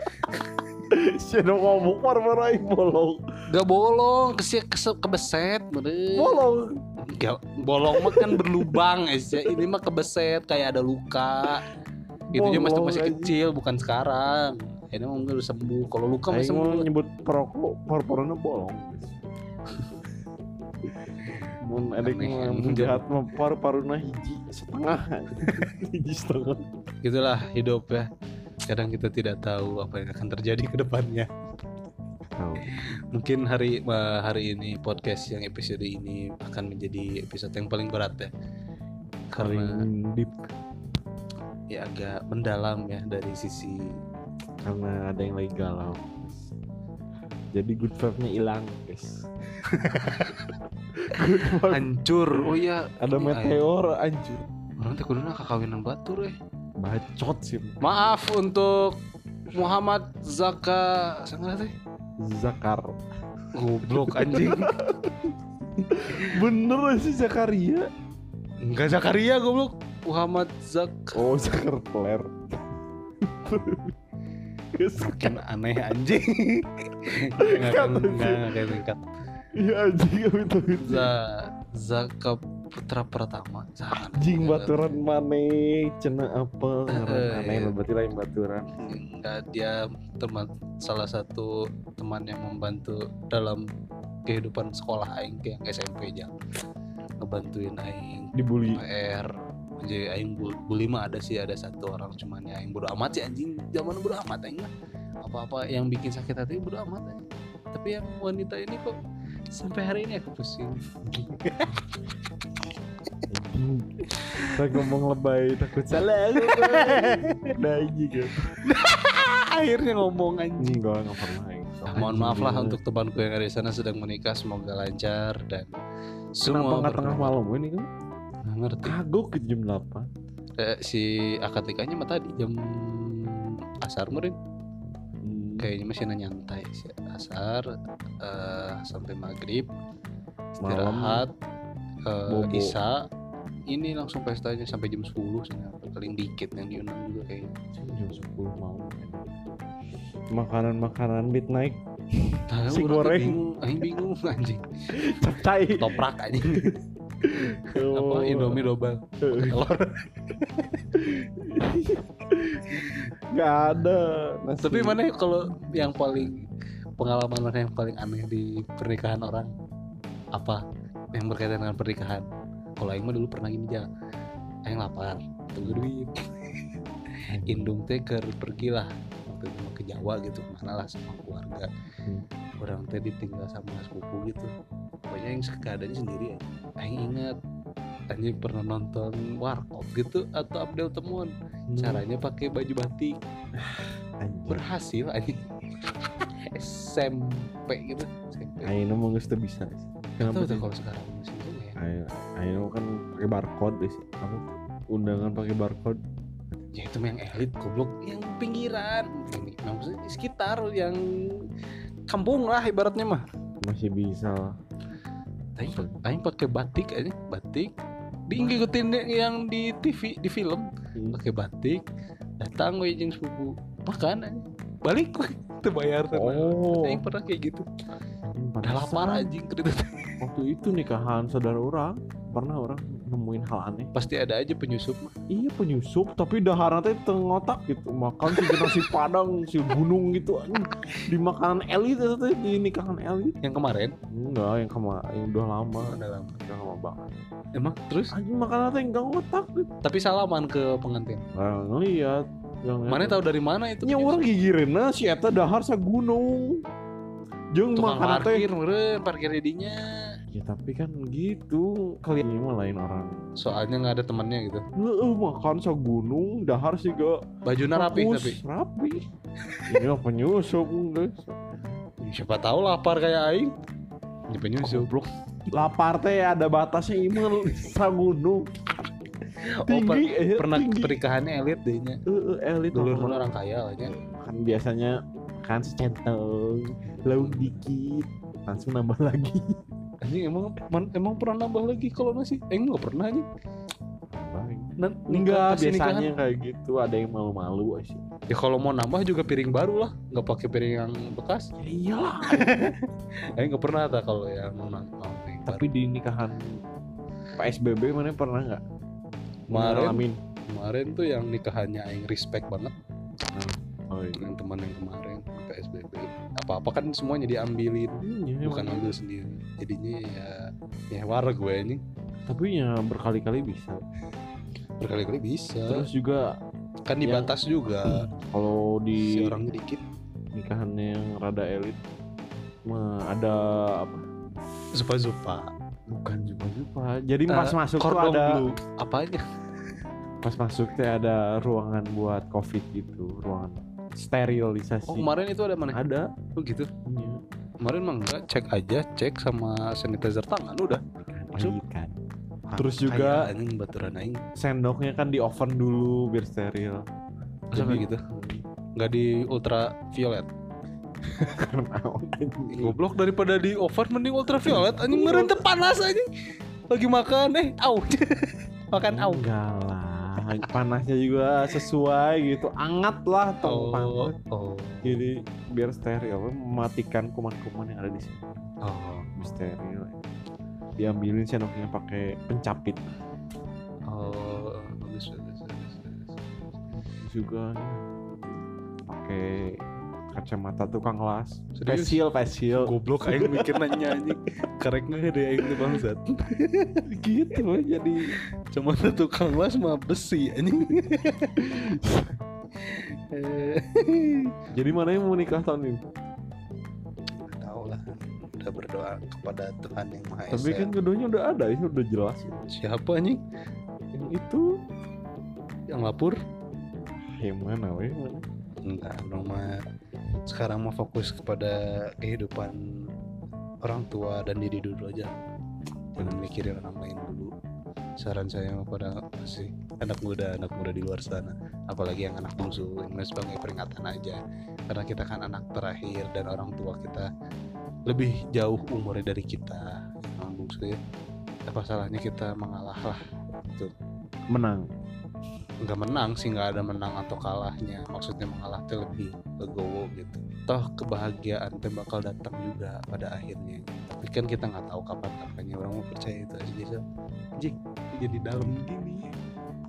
Siapa ngomong par-par aing bolong. gak bolong kesep kebeset bener Bolong. Gak, bolong mah kan berlubang aja ini mah kebeset kayak ada luka itu masih masih kecil bukan sekarang. Ini mah udah sembuh. Kalau luka masih mau sembuh. nyebut perokok por-porona bolong. Mun mah aneh. mun jahat mah paru-paruna hiji setengah. hiji setengah. gitulah hidup ya. Kadang kita tidak tahu apa yang akan terjadi ke depannya. Mungkin hari eh, hari ini podcast yang episode ini akan menjadi episode yang paling berat ya. Karena Paling deep ya agak mendalam ya dari sisi karena ada yang lagi galau. Jadi good vibe-nya hilang, guys. hancur oh iya Ada ini meteor ay- orang teh kuduna kakawinan batur eh Bacot sih. maaf untuk Muhammad Zaka sangat teh Zakar. goblok anjing Bener sih Zakaria. enggak Zakaria goblok Muhammad Zaka Oh, Zakar Flair. makin aneh anjing nggak akan nggak nggak akan tingkat Iya anjing itu itu. Za Zaka Putra Pertama. Anjing baturan maneh cena apa Eh, aneh iya. berarti lain baturan. Enggak dia teman salah satu teman yang membantu dalam kehidupan sekolah aing ke yang SMP aja ngebantuin aing Dibully. PR jadi aing bu- bully mah ada sih ada satu orang cuman ya aing bodo amat sih anjing zaman bodo amat aing mah apa-apa yang bikin sakit hati bodo amat aing tapi yang wanita ini kok sampai hari ini aku pusing Saya ngomong lebay takut salah. Nah kan. akhirnya ngomong anjing Enggak, enggak pernah. Ah, mohon maaf lah untuk temanku yang ada di sana sedang menikah semoga lancar dan Kenapa semua tengah malam ini kan? Nggak ngerti Kagok ke jam 8. Eh, si akad nikahnya mah tadi jam asar meren Hmm. kayaknya masih nyantai si asar eh, sampai maghrib Malam. istirahat eh, Bobo. isa ini langsung pestanya sampai jam 10 sih paling dikit yang diundang juga kayak jam 10 malam. Makanan-makanan midnight Tahu, Si goreng. bingung aing bingung anjing capcay. toprak anjing apa? Oh. indomie double. Telur. Gak ada. Nasi. tapi mana kalau yang paling pengalaman mana yang paling aneh di pernikahan orang? Apa yang berkaitan dengan pernikahan? Kalau aing mah dulu pernah gini aja aing lapar tunggu duit. Indung teh ke pergi lah waktu itu ke Jawa gitu mana lah sama keluarga. Hmm. orang teh ditinggal sama sepupu gitu pokoknya yang keadaannya sendiri ya aing ingat Anjing pernah nonton warkop gitu atau Abdel Temuan Hmm. caranya pakai baju batik Anjing. berhasil anjing SMP gitu SMP Ayo mah geus teu bisa. Kenapa Kenapa tuh kalau sekarang masih bisa ya? Ayo, ayo kan pakai barcode sih. Apa? Undangan pakai barcode. Ya itu yang elit goblok yang pinggiran ini maksudnya sekitar yang kampung lah ibaratnya mah. Masih bisa lah. Tapi aing pakai batik aja, batik. Diikutin yang di TV di film. Hmm. pakai batik datang gue jeung sepupu makan aja. Balik gue itu bayar tuh. Oh. aing pernah kayak gitu. Anjing, udah lapar anjing kredit Waktu itu nikahan saudara orang. Pernah orang nemuin hal aneh. pasti ada aja penyusup mah. Iya penyusup tapi dahar teh tengotak gitu. Makan si nasi padang si gunung gitu. Di makanan elit itu di nikahan elit. Yang kemarin? Enggak yang kema yang udah lama. Udah lama. Udah lama banget. Emang? Terus? Anjing makanan teh enggak ngotak gitu. Tapi salaman ke pengantin? Nah, ngeliat. Yang mana tahu dari mana itu nya orang gigireuna si eta dahar sa gunung. Jeung tukang makanan teh parkir parkir didinya ya tapi kan gitu kalian ini lain orang. Soalnya nggak ada temannya gitu. Heeh, makan sa gunung dahar sih gak. Bajunya rapi tapi? rapi. Ini mah penyusup guys siapa tahu lapar kayak aing. Di penyusup. Goblok. Lapar teh ada batasnya iman sa gunung. Oh, tinggi eh, pernah tinggi. pernikahannya elit dehnya Heeh, elit. Dulu apa? orang kaya lah ya kan biasanya kan secentong lauk dikit langsung nambah lagi anjing emang man- emang pernah nambah lagi kalau nasi? Eh nggak pernah anjing. Nikah enggak nikahan. biasanya kayak gitu ada yang malu-malu sih ya kalau mau nambah juga piring baru lah. Nggak pakai piring yang bekas. Ya iyalah. Eh nggak pernah tak kalau yang nambah piring baru. tapi di nikahan PSBB mana pernah nggak? Kemarin ngalamin. kemarin tuh yang nikahannya aing respect banget. Oh iya. Dengan teman yang kemarin PSBB apa apa kan semuanya diambilin Iya, bukan emang. ambil sendiri. Jadinya ya ya war gue ini. Tapi ya berkali-kali bisa. Berkali-kali bisa. Terus juga kan yang- dibatas juga. Kalau si di orangnya dikit. nikahannya yang rada elit mah ada apa? Zupa zupa bukan juga lupa jadi pas masuk tuh ada bleu apanya? Pas masuk tuh ada ruangan buat covid gitu ruangan sterilisasi. Oh kemarin itu ada mana? Ada. Oh gitu. Iya. kemarin mah enggak. Cek aja cek sama sanitizer tangan udah. Masuk. Elit kan. Terus juga anjing baturan aing sendoknya kan di oven dulu biar steril. Masa kayak gitu? Nggak di ultraviolet? Goblok daripada di oven mending ultraviolet. Anjing meren teh panas anjing. Lagi makan eh au. Makan au. Enggak lah panasnya juga sesuai gitu. Anget lah oh tempat oh. Jadi biar steril mematikan kuman-kuman yang ada di sini. Oh. Steril. Diambilin sendoknya pakai pencapit. Oh bagus bagus bagus, bagus. Juga pakai kacamata tukang las. Serius? facial facial. Goblok aing mikir nanya anjing karek nggak ada aing tuh bangsat. Gitu loh jadi. Cuma tukang las mah besi anjing. Jadi mana yang mau nikah tahun ini? Tahu lah. Udah berdoa kepada Tuhan yang Maha Esa. tapi kan keduanya udah ada ini udah jelas. Ya. siapa anjing? Yang itu. Yang lapor? Yang mana weh? Mana enggak dong mah sekarang mah fokus kepada kehidupan orang tua dan diri dulu aja. Jangan mikirin orang lain dulu. Saran saya mah pada masih anak muda anak muda di luar sana. Apalagi yang anak bungsu ini sebagai peringatan aja. Karena kita kan anak terakhir dan orang tua kita lebih jauh umurnya dari kita. Anak bungsu ya apa salahnya kita mengalah lah menang nggak menang sih nggak ada menang atau kalahnya. Maksudnya mengalah teh lebih legowo gitu. Toh kebahagiaan teh bakal datang juga pada akhirnya. Tapi kan kita nggak tahu kapan kapannya. Orang mau percaya itu aja jadi anjing jadi dalam. Gini.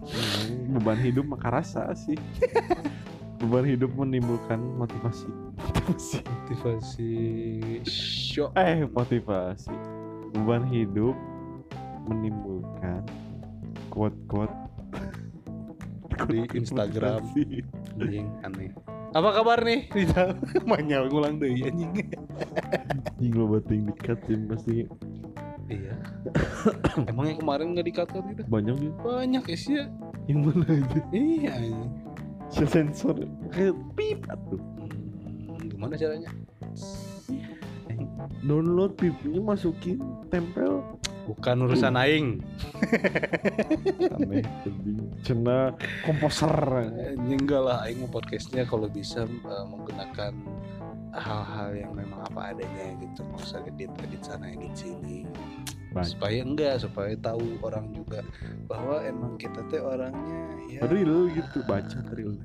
Hmm, beban hidup maka rasa sih. Beban hidup menimbulkan motivasi. Motivasi. Motivasi. Shock eh motivasi. Beban hidup menimbulkan quote-quote di Instagram. anjing aneh. Apa kabar nih? Rita manyal ngulang deh anjing. Anjing lo bating dikatin pasti. Iya. Emang yang kemarin nggak dikat gitu banyak ya. Banyak ya sih ya yang mana aja? Iya anjing. si sensor. Kayak pip atuh. Hmm, gimana caranya? Download pipnya masukin tempel bukan urusan aing. Aneh jadi cena komposer. Anjing, enggak lah aing mau podcastnya kalau bisa eh, menggunakan hal-hal yang memang apa adanya gitu. Nggak usah edit edit sana edit sini. Baik. supaya enggak supaya tahu orang juga bahwa emang kita teh orangnya ya. Real gitu baca real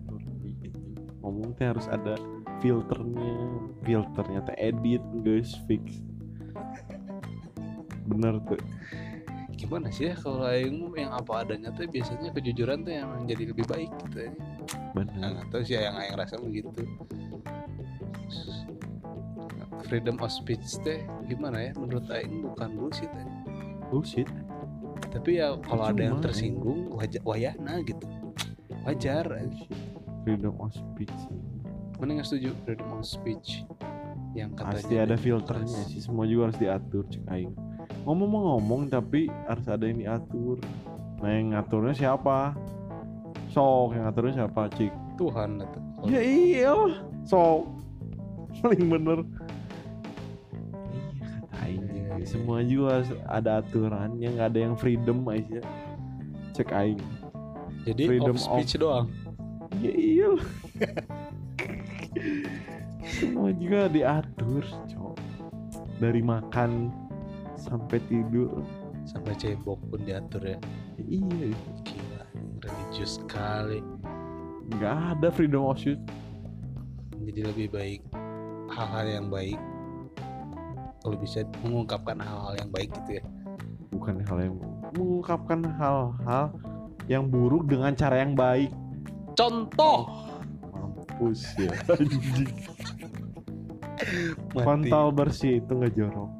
ngomong teh harus ada filternya. Filternya teh edit guys fix bener tuh. Gimana sih ya kalau aing yang apa adanya tuh biasanya kejujuran tuh yang jadi lebih baik gitu ya. Bener. Nah, nggak tahu sih yang aing rasa begitu. Freedom of speech teh gimana ya? Menurut aing bukan bullshit ya. bullshit. Tapi ya kalau ada yang tersinggung wajar wayahna gitu. Wajar bullshit freedom of speech. Mana nggak setuju? Freedom of speech. Yang katanya pasti ada filternya sih semua juga harus diatur cek aing ngomong mau ngomong tapi harus ada yang diatur. Nah yang ngaturnya siapa? Sok yang ngaturnya siapa cik? Tuhan itu. Ya iya sok. Paling bener. Iya Iya, semua juga ada aturannya. Nggak ada yang freedom aja. Cek aing. Jadi freedom of speech doang? Ya iya semua juga diatur cok. Dari makan sampai tidur. Sampai cebok pun diatur ya. Ya iya. Gila religius sekali. Nggak ada freedom of speech jadi lebih baik hal-hal yang baik. Kalau bisa mengungkapkan hal-hal yang baik gitu ya. Bukan hal yang mengungkapkan hal-hal yang buruk dengan cara yang baik. contoh! Mampus ya. Kontol bersih itu nggak jorok.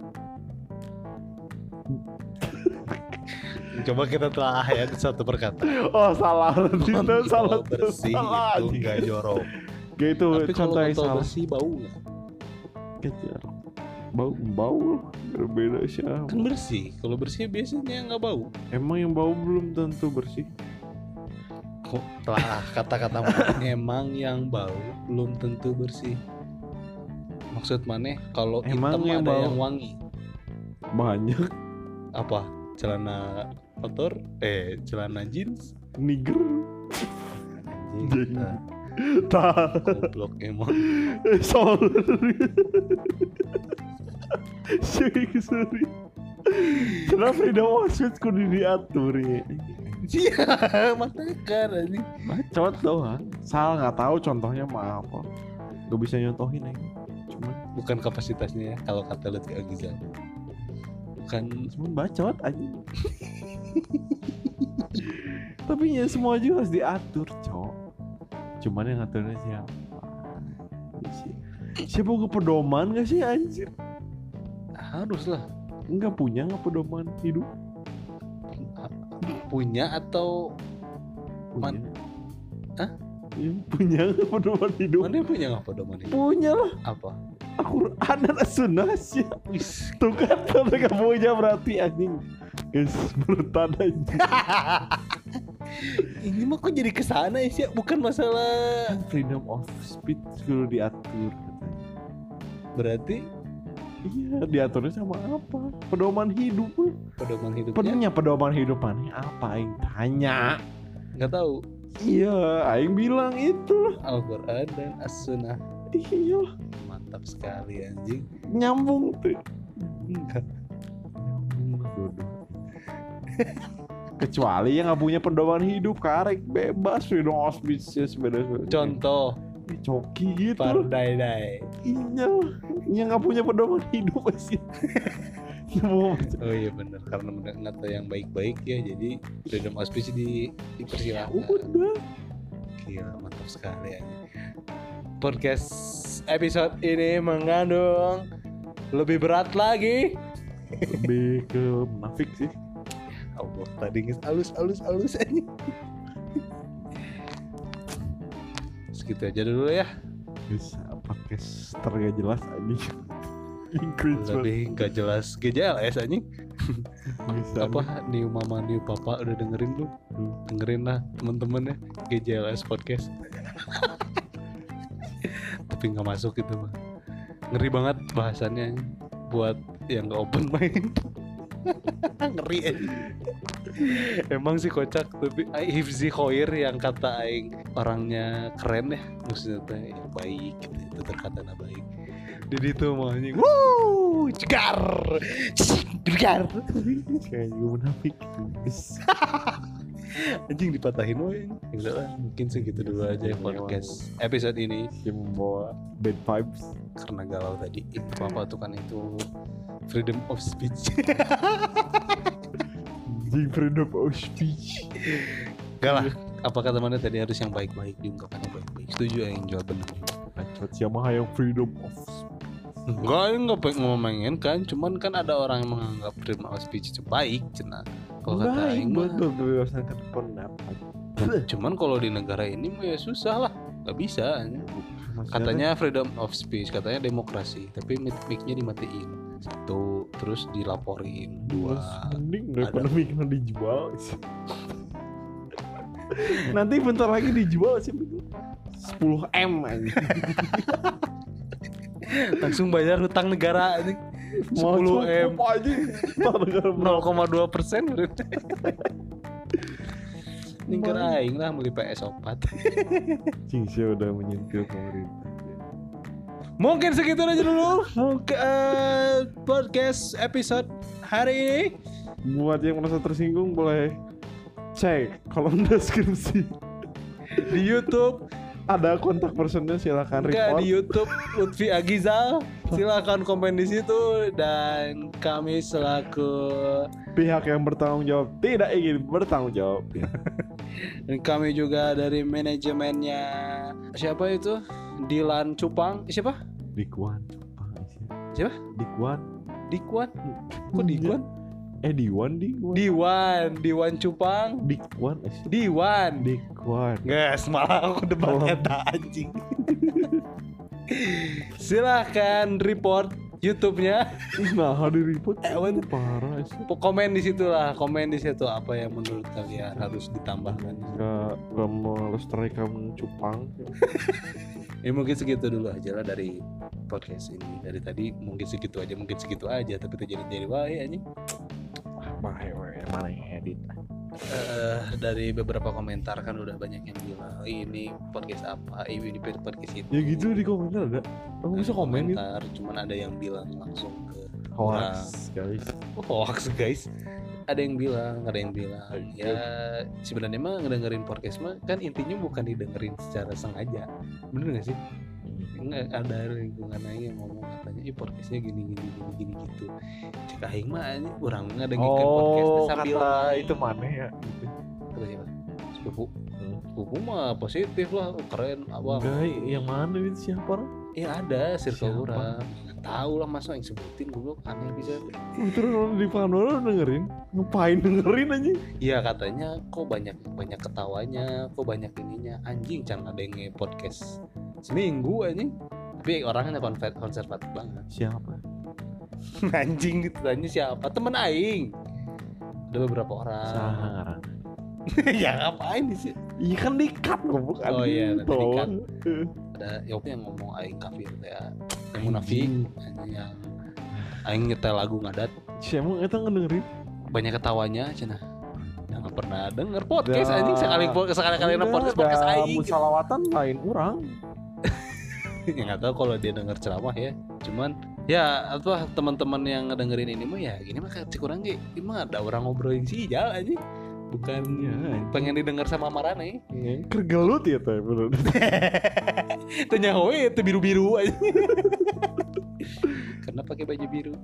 Coba kita telah ya satu perkata. Oh salah, itu Kontol salah bersih salah, itu nggak jorok. Kayak itu tapi contoh yang salah. bersih bau nggak jorok. Bau bau berbeda sih. Kan bersih. Kalau bersih biasanya nggak bau. Emang yang bau belum tentu bersih. Kok telah kata-kata emang yang bau belum tentu bersih. Maksud mana? Kalau Emang hitam yang ada bau- yang wangi. Banyak Apa? Celana kotor? Eh, celana jeans? niger. Anjing. Tah. Goblok emang. Eh, sorry. sorry. Kenapa of speech kudu diatur ya? Iya, makanya kan anjing. Bacot doang. Salah nggak tahu contohnya mah apa. Gak bisa nyontohin aja. Cuman, Bukan kapasitasnya ya kalau kata Lutfi Agizal. Bukan cuman bacot aja. Tapi ya semua juga harus diatur, cok. Cuman yang ngaturnya siapa? Ya sih. Siapa gue pedoman gak sih anjir? harus lah Enggak punya nggak pedoman hidup? punya atau Punya. Man- Hah? Iya, punya nggak pedoman hidup? mana punya nggak pedoman itu? Punya lah. Apa? Al-Quran dan As-Sunnah sih. Tuh kan gak punya berarti anjing. Guys, berutan anjing. Ini mah kok jadi ke sana ya sih? Bukan masalah Freedom of speech perlu diatur katanya. berarti Iya, diaturnya sama apa? Pedoman hidup. pedoman hidupnya Penuhnya pedoman hidup mana? Apa aing tanya? nggak tahu Iya, aing bilang itu lah. Al-Quran dan As-Sunnah Iya, mantap sekali anjing nyambung tuh. enggak Kecuali yang nggak punya pedoman hidup, karek bebas freedom of speech sepeda contoh coki gitu. loh. Pardai Iya, yang nggak punya pedoman hidup sih. Oh iya benar karena tahu yang baik-baik ya jadi freedom of speech di dipersilakan udah. Gila mantap sekali ya. Podcast episode ini mengandung lebih berat lagi. Lebih ke munafik sih. Allah tadi nges alus alus alus aja. Segitu aja dulu ya. Bisa podcast tergak jelas anjing. Inggris. Lebih gak jelas GJLS anjing. Bisa Apa new mama new papa udah dengerin lu? Hmm. Dengerin lah temen-temen ya GJLS podcast. Tapi nggak masuk itu mah. Ngeri banget bahasannya buat yang nggak open mind. Ngeri aja. Emang sih kocak tapi Hifzi Khoir yang kata aing orangnya keren ya maksudnya teh ya, baik gitu itu terkata baik. Jadi itu mau anjing. Wuh, cegar. Cegar. kayak munafik. Anjing dipatahin woy. Ya udah lah, mungkin segitu dulu aja podcast episode ini Yang membawa bad vibes. karena galau tadi. Itu apa tuh kan itu freedom of speech. Anjing freedom of speech. Gak lah. Apa kata mana tadi harus yang baik-baik diungkapkan yang baik-baik. Setuju ya yang jawab benar. Bacot siapa yang freedom of. Enggak, enggak pengen ngomongin kan, cuman kan ada orang yang menganggap freedom of speech itu baik, cina. Kalau kata aing mah, kebebasan cuman kalau di negara ini mah ya susah lah, nggak bisa. Katanya freedom of speech, katanya demokrasi, tapi mic- mic-nya dimatiin. Satu, terus dilaporin. Dua, mending daripada mikirnya dijual nanti bentar lagi dijual sih 10 m aja langsung bayar hutang negara anjing. 10 M. aja Ntar negara berapa? 0,2 persen. Ningker aing lah beli PS4. Cing udah menyentil pemerintah Mungkin segitu aja dulu Mungkin eh, podcast episode hari ini. buat yang merasa tersinggung boleh cek kolom deskripsi Di YouTube, ada kontak personnya silakan enggak report di YouTube Lutfi Agizal. Silakan komen di situ dan kami selaku pihak yang bertanggung jawab tidak ingin bertanggung jawab. Dan kami juga dari manajemennya siapa itu? Dilan Cupang. Eh, siapa? Dikwan Cupang Siapa? Dikwan Dikwan. Kok Dikwan? eh Diwan Diwan Diwan, Diwan Cupang. Dikwan eh. Diwan. Dikwan Guys, malah aku debat Oh. eta anjing. Silahkan report YouTube-nya. nah di report Eh, wan. parah sih Komen di situ lah, komen di situ apa yang menurut kalian harus ditambahkan. gak gak melestarikan cupang Ya mungkin segitu dulu aja lah dari podcast ini. Dari tadi mungkin segitu aja, mungkin segitu aja, tapi terjadi jadi wae anjing. Wae, mana yang edit? Eh, dari beberapa komentar kan udah banyak yang bilang "Ih, ini podcast apa, ini podcast itu. ya gitu di komentar ada. Kamu bisa komen gitu. komentar, cuman ada yang bilang langsung ke hoax guys. Hoax guys ada yang bilang ada yang bilang. Ya sebenarnya mah ngedengerin podcast mah kan intinya bukan didengerin secara sengaja. Bener gak sih? Nggak ada lingkungan aing yang ngomong katanya ih podcastnya gini gini gini gini gitu. Cek aing mah ini orang ngedengerin podcast teh oh sambil kata itu mana ya. Gitu. Kata siapa? sepupu. Hmm. sepupu mah positif lah keren abang enggak yang mana itu siapa orang? Ya ada circle orang nggak tahu lah masa yang sebutin goblok aneh bisa terus orang di Pandora dengerin ngapain dengerin aja Iya katanya kok banyak banyak ketawanya, kok banyak ininya anjing jangan ada yang nge-podcast seminggu anjing. Tapi orangnya konver- konservatif banget. siapa anjing gitu tanya siapa? Temen aing. Ada beberapa orang. Sahara ya ngapain sih? iya kan dikat goblok Oh iya, nanti Tolong. Ada ya oke yang ngomong aing kafir ya. Yang munafik yang aing nyetel lagu ngadat. Siapa itu ngedengerin? Banyak ketawanya cenah. Yang nggak pernah denger podcast anjing. Sekali sekali kali podcast podcast aing. musalawatan lain orang ya nggak tahu kalau dia denger ceramah ya. Cuman ya apa teman-teman yang ngedengerin ini mah ya gini mah kayak kurang ini mah ada orang ngobrolin sih jalan aja bukan Ya, pengen didengar sama Marane kergelut ya teh bener tanya hoe itu biru-biru aja. Karena pakai baju biru?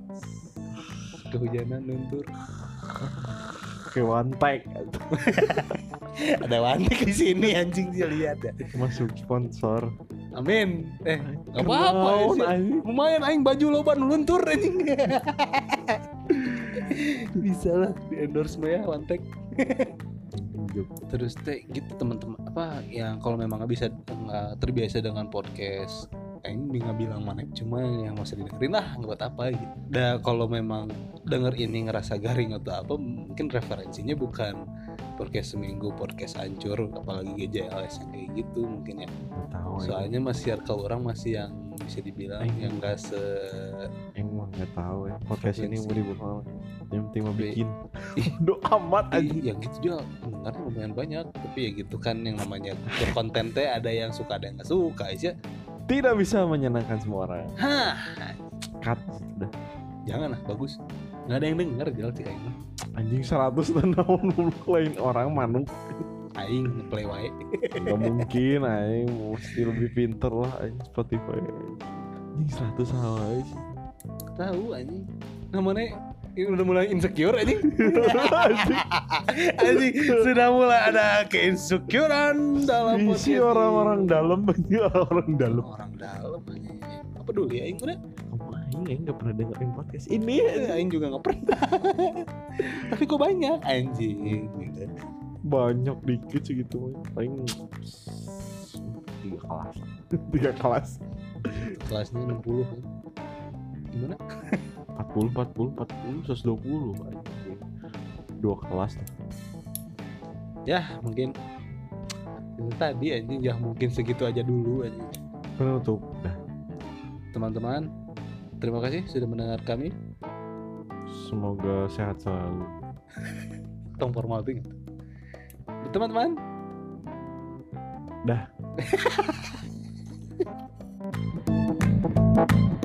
Kehujanan luntur. One take ada wantik di sini anjing dia lihat ya. Masuk sponsor. Amin. Eh nggak apa-apa ya lumayan aing baju loba nu luntur anjing. Bisa lah di endorse ya wantek terus teh gitu teman-teman apa yang kalau memang nggak bisa nggak terbiasa dengan podcast Aing nggak bilang mana cuma yang masih didengerin lah nggak buat apa gitu. Dah kalau memang denger ini ngerasa garing atau apa mungkin referensinya bukan podcast seminggu podcast hancur apalagi GJLS yang kayak gitu mungkin ya Nggak tahu ya. soalnya masih circle orang masih yang bisa dibilang yang gak se emang nggak tahu ya podcast ini mau dibuat yang penting mau bikin. do amat aja yang gitu juga pendengarnya lumayan banyak. Tapi ya gitu kan yang namanya berkonten teh ada yang suka ada yang nggak suka aja tidak bisa menyenangkan semua orang. Hah. Cut udah. Jangan lah bagus. Nggak ada yang denger jelas sih kayaknya anjing 100 tahun lain orang manuk. Aing play wae. Nggak mungkin aing. Mesti lebih pinter lah aing Spotify. Anjing 100 sama sih. Tahu anjing. Namanya udah mulai insecure anjing. Anjing sudah mulai ada keinsecurean dalam isi podcast ini. orang-orang dalam banyak orang dalam. Orang dalam apa dulu ya aing udah aing? Aing nggak pernah dengerin podcast ini. Aing juga nggak pernah. Tapi kok banyak anjing gitu. Banyak dikit segitu paling tiga kelas. Tiga kelas. Kelasnya 60 kan gimana 40 40 40 120 anjing. dua kelas tuh. ya mungkin itu tadi anjing ya mungkin segitu aja dulu anjing. Penutup. Teman-teman terima kasih sudah mendengar kami. Semoga sehat selalu. Tong formal gitu teman-teman. Dah